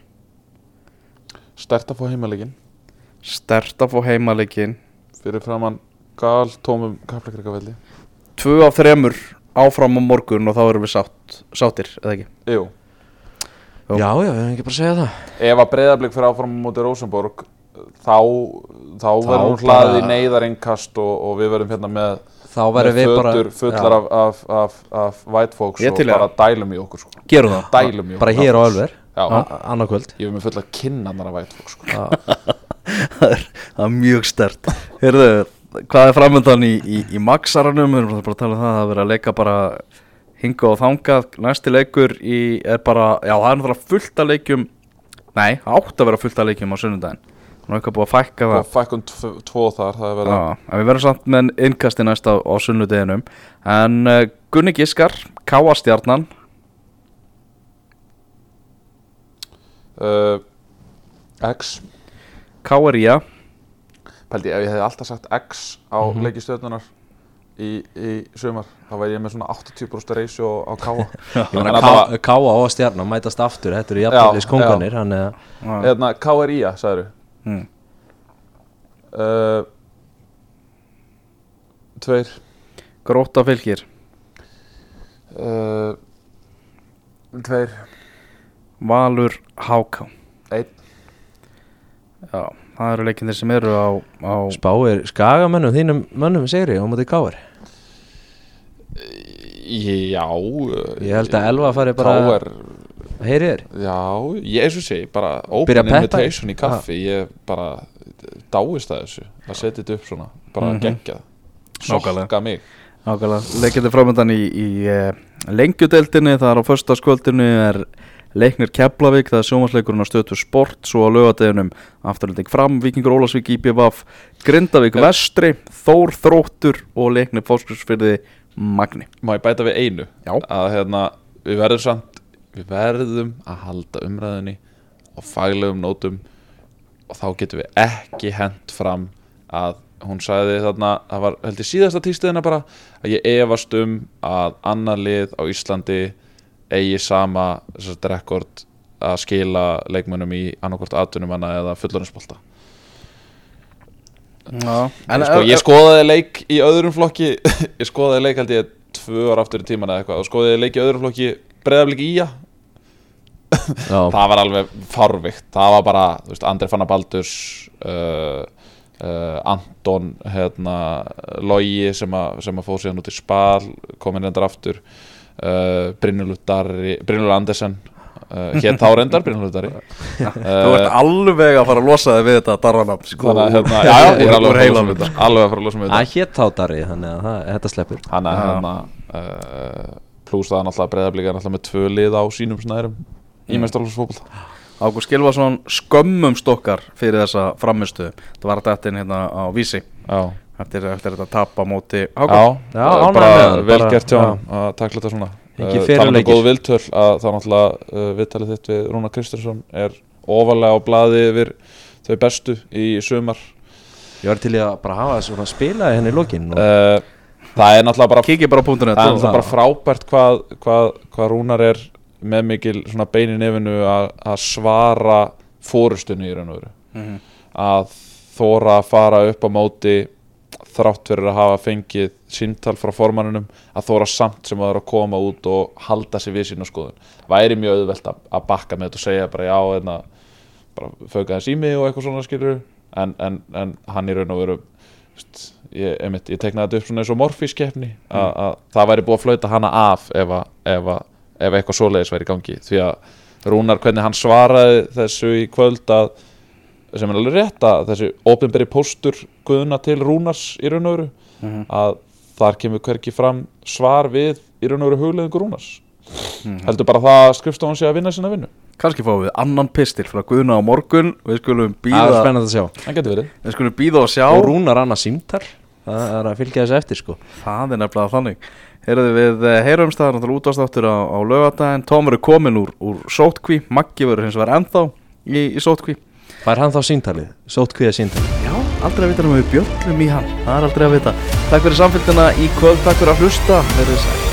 Stert að fá heimalegin
stert að fá heimaleikin
Fyrir framann gal tómum kaplakrikavelli.
Tvö af þremur áfram á morgun og þá erum við sátt, sáttir eða ekki?
Jú.
Jú.
Já, já, við hefum ekki bara að segja það.
Ef að breyðarblik fyrir áfram á móti Rósenborg Þá, þá verður hún
bara-
hlaðið í neyðarinkast og, og við verðum hérna með
Þá verðum við bara
fullar af, af, af, af white folks og bara dælum í okkur sko.
gerum það.
Dælum í okkur.
Bara hér á Ölver,
Já,
annarkvöld
ég er með fulla kinnanar af white folks sko.
Það er, það er mjög stert Heyrðu, hvað er framöndan í, í, í Maxaranum, við erum bara að tala um það að vera að leika bara hinga og þangað. Næsti leikur í, er bara já, það er náttúrulega fullt af leikjum. Nei, átt að vera fullt af leikjum á sunnudaginn. Nú er eitthvað búið að fækka
og
það.
fækkun tv- tvo þar það er verið
en við verðum samt með innkasti næst á, á sunnudeginum. En uh, Gunni Giskar, Káa Stjarnan.
Uh, X
Káaría
Pældi, ef ég hefði alltaf sagt X á mm
Mhm.
leikistjörnunar í, í sumar, þá væri ég með svona 80% ratio á káa
Káa og Stjarnan mætast aftur Þetta eru jafnvægis konganir
Hérna, KRIA, sagður
mm.
uh, Tveir.
Gróta fylgir.
Uh, Tveir.
Valur Háká.
Einn
Já, það eru leikindir sem eru á, á
spáir skagamönnum þínum mönnum segri á móti Káar
Já
Ég held að Elva fari bara-
KR,
Heyri þér.
Já, ég eins og segi bara open invitation í kaffi Ég bara dáist að þessu að setja þetta upp svona, bara
Mhm.
geggjað.
Nákvæmlega.
Sokka mig.
Nákvæmlega, leikindir framöndan í, í uh, lengjudeldinni, það er á föstaskvöldinu er leiknir Keflavík, það er sjómasleikurinn á stötu sport, svo á lögadeginum afturlending fram, Víkingur Ólasvík, IPVaf Grindavík
Já.
Vestri, Þór Þróttur og leiknir Fóskursfyrði Magni
Má ég bæta við einu
Já.
Að hérna, við verðum samt Við verðum að halda umræðinni Á faglegum nótum Og þá getum við ekki hent fram Að hún sagði þarna Það var heldur síðasta tístiðina bara Að ég efast um að annar lið á Íslandi Eigi sama rekord að skila leikmönnum í annarkvort atvinnumanna eða fullorinsbolta
Já,
En, sko, ég skoðaði leik í öðrum flokki Ég skoðaði leik held ég tvö ára aftur í tíman eða eitthvað Og skoðaði leik í öðrum flokki Breiðaflik í
Já,
Það var alveg farvikt Það var bara, þú veist, Andri Fannar Baldurs uh, uh, Anton hérna, Logi sem, að fóð síðan út í spal Komin reyndar aftur uh, Brynjulur Darri Brynjulur Andersen uh, Hétt þá reyndar Brynjulur Darri.
Þú ert alveg að fara að losa þig við þetta darranafn sko,
Þannig að hérna, já, já, ég er alveg að fara að losa
heilanum.
mig þetta. Alveg að fara að losa mig þetta.
það hétt þáttari þannig að það, þetta sleppur.
Hann er
Já.
hérna uh, pluss það er náttúrulega breyðablíka náttúrulega með tvö lið á sínum snærum í
Mm.
meistarlófsfókbalta
Ágúst Gilvason skömmum stokkar fyrir þessa framistu Það var þetta hérna á vísi.
Já,
Eftir, eftir þetta tap á móti Hákon.
Já, ánægður
bara
með hann,
vel
bara-
gert hjá
já.
hann að takla þetta svona. Uh,
fyrri
talandi um góð viltöl að það náttúrulega uh, viðtalið þitt við Rúna Kristinsson er ofalega á blaði yfir þau bestu í sumar.
Ég var til í að bara hafa svona spilaði henni í lokin og
uh, það er náttúrulega bara
Kikið bara
það er náttúrulega bara frábært hvað, hvað, hvað Rúnar er með mikil svona bein í nefinu að, að svara fórustunni í raun og veru.
Mhm.
að þóra að fara upp á móti þrátt fyrir að hafa fengið síntal frá formanninum að þóra samt sem að það er að koma út og halda sig við sína skoðun. Væri mjög auðvelt að, að bakka með þetta og segja bara já enna, bara föka þess í mig og eitthvað svona skilur en, en, en hann í raun og veru veist, ég, einmitt, ég teknaði þetta upp svona eins og morfískeppni að, að það væri búið að flauta hana af ef, að, ef, að, ef eitthvað svoleiðis væri í gangi. Því að Rúnar hvernig hann svaraði þessu í kvöld að sem er alveg rétt að þessi opinberi póstur guðuna til Rúnars í raun og veru
Mhm.
að þar kemur hverki fram svar við í raun og veru hugleðingu Rúnars.
Mhm.
heldur bara það að skrifstofan sé að vinna sinna vinnu.
Kannski fáum við annan pistil frá Guðna á morgun. Við skulum
er
býða
verið.
Við skulum býða og sjá.
Og Rúnar annað símtar það er að fylgja þessu eftir sko.
Það er nefnilega þannig. Heyrðu við eh, heyrumst það náttúrulega útastáttur á, á lögadaginn Tom verður komin úr, úr sótkví Maggi verður hins vegar ennþá í, í sótkví
Fær hann þá síntalið? Sótt kviða síntalið?
Já, aldrei að vita um við bjöllum í hann. Það er aldrei að vita. Takk fyrir samfélgina í kvöld, takk fyrir að hlusta. Verið sæl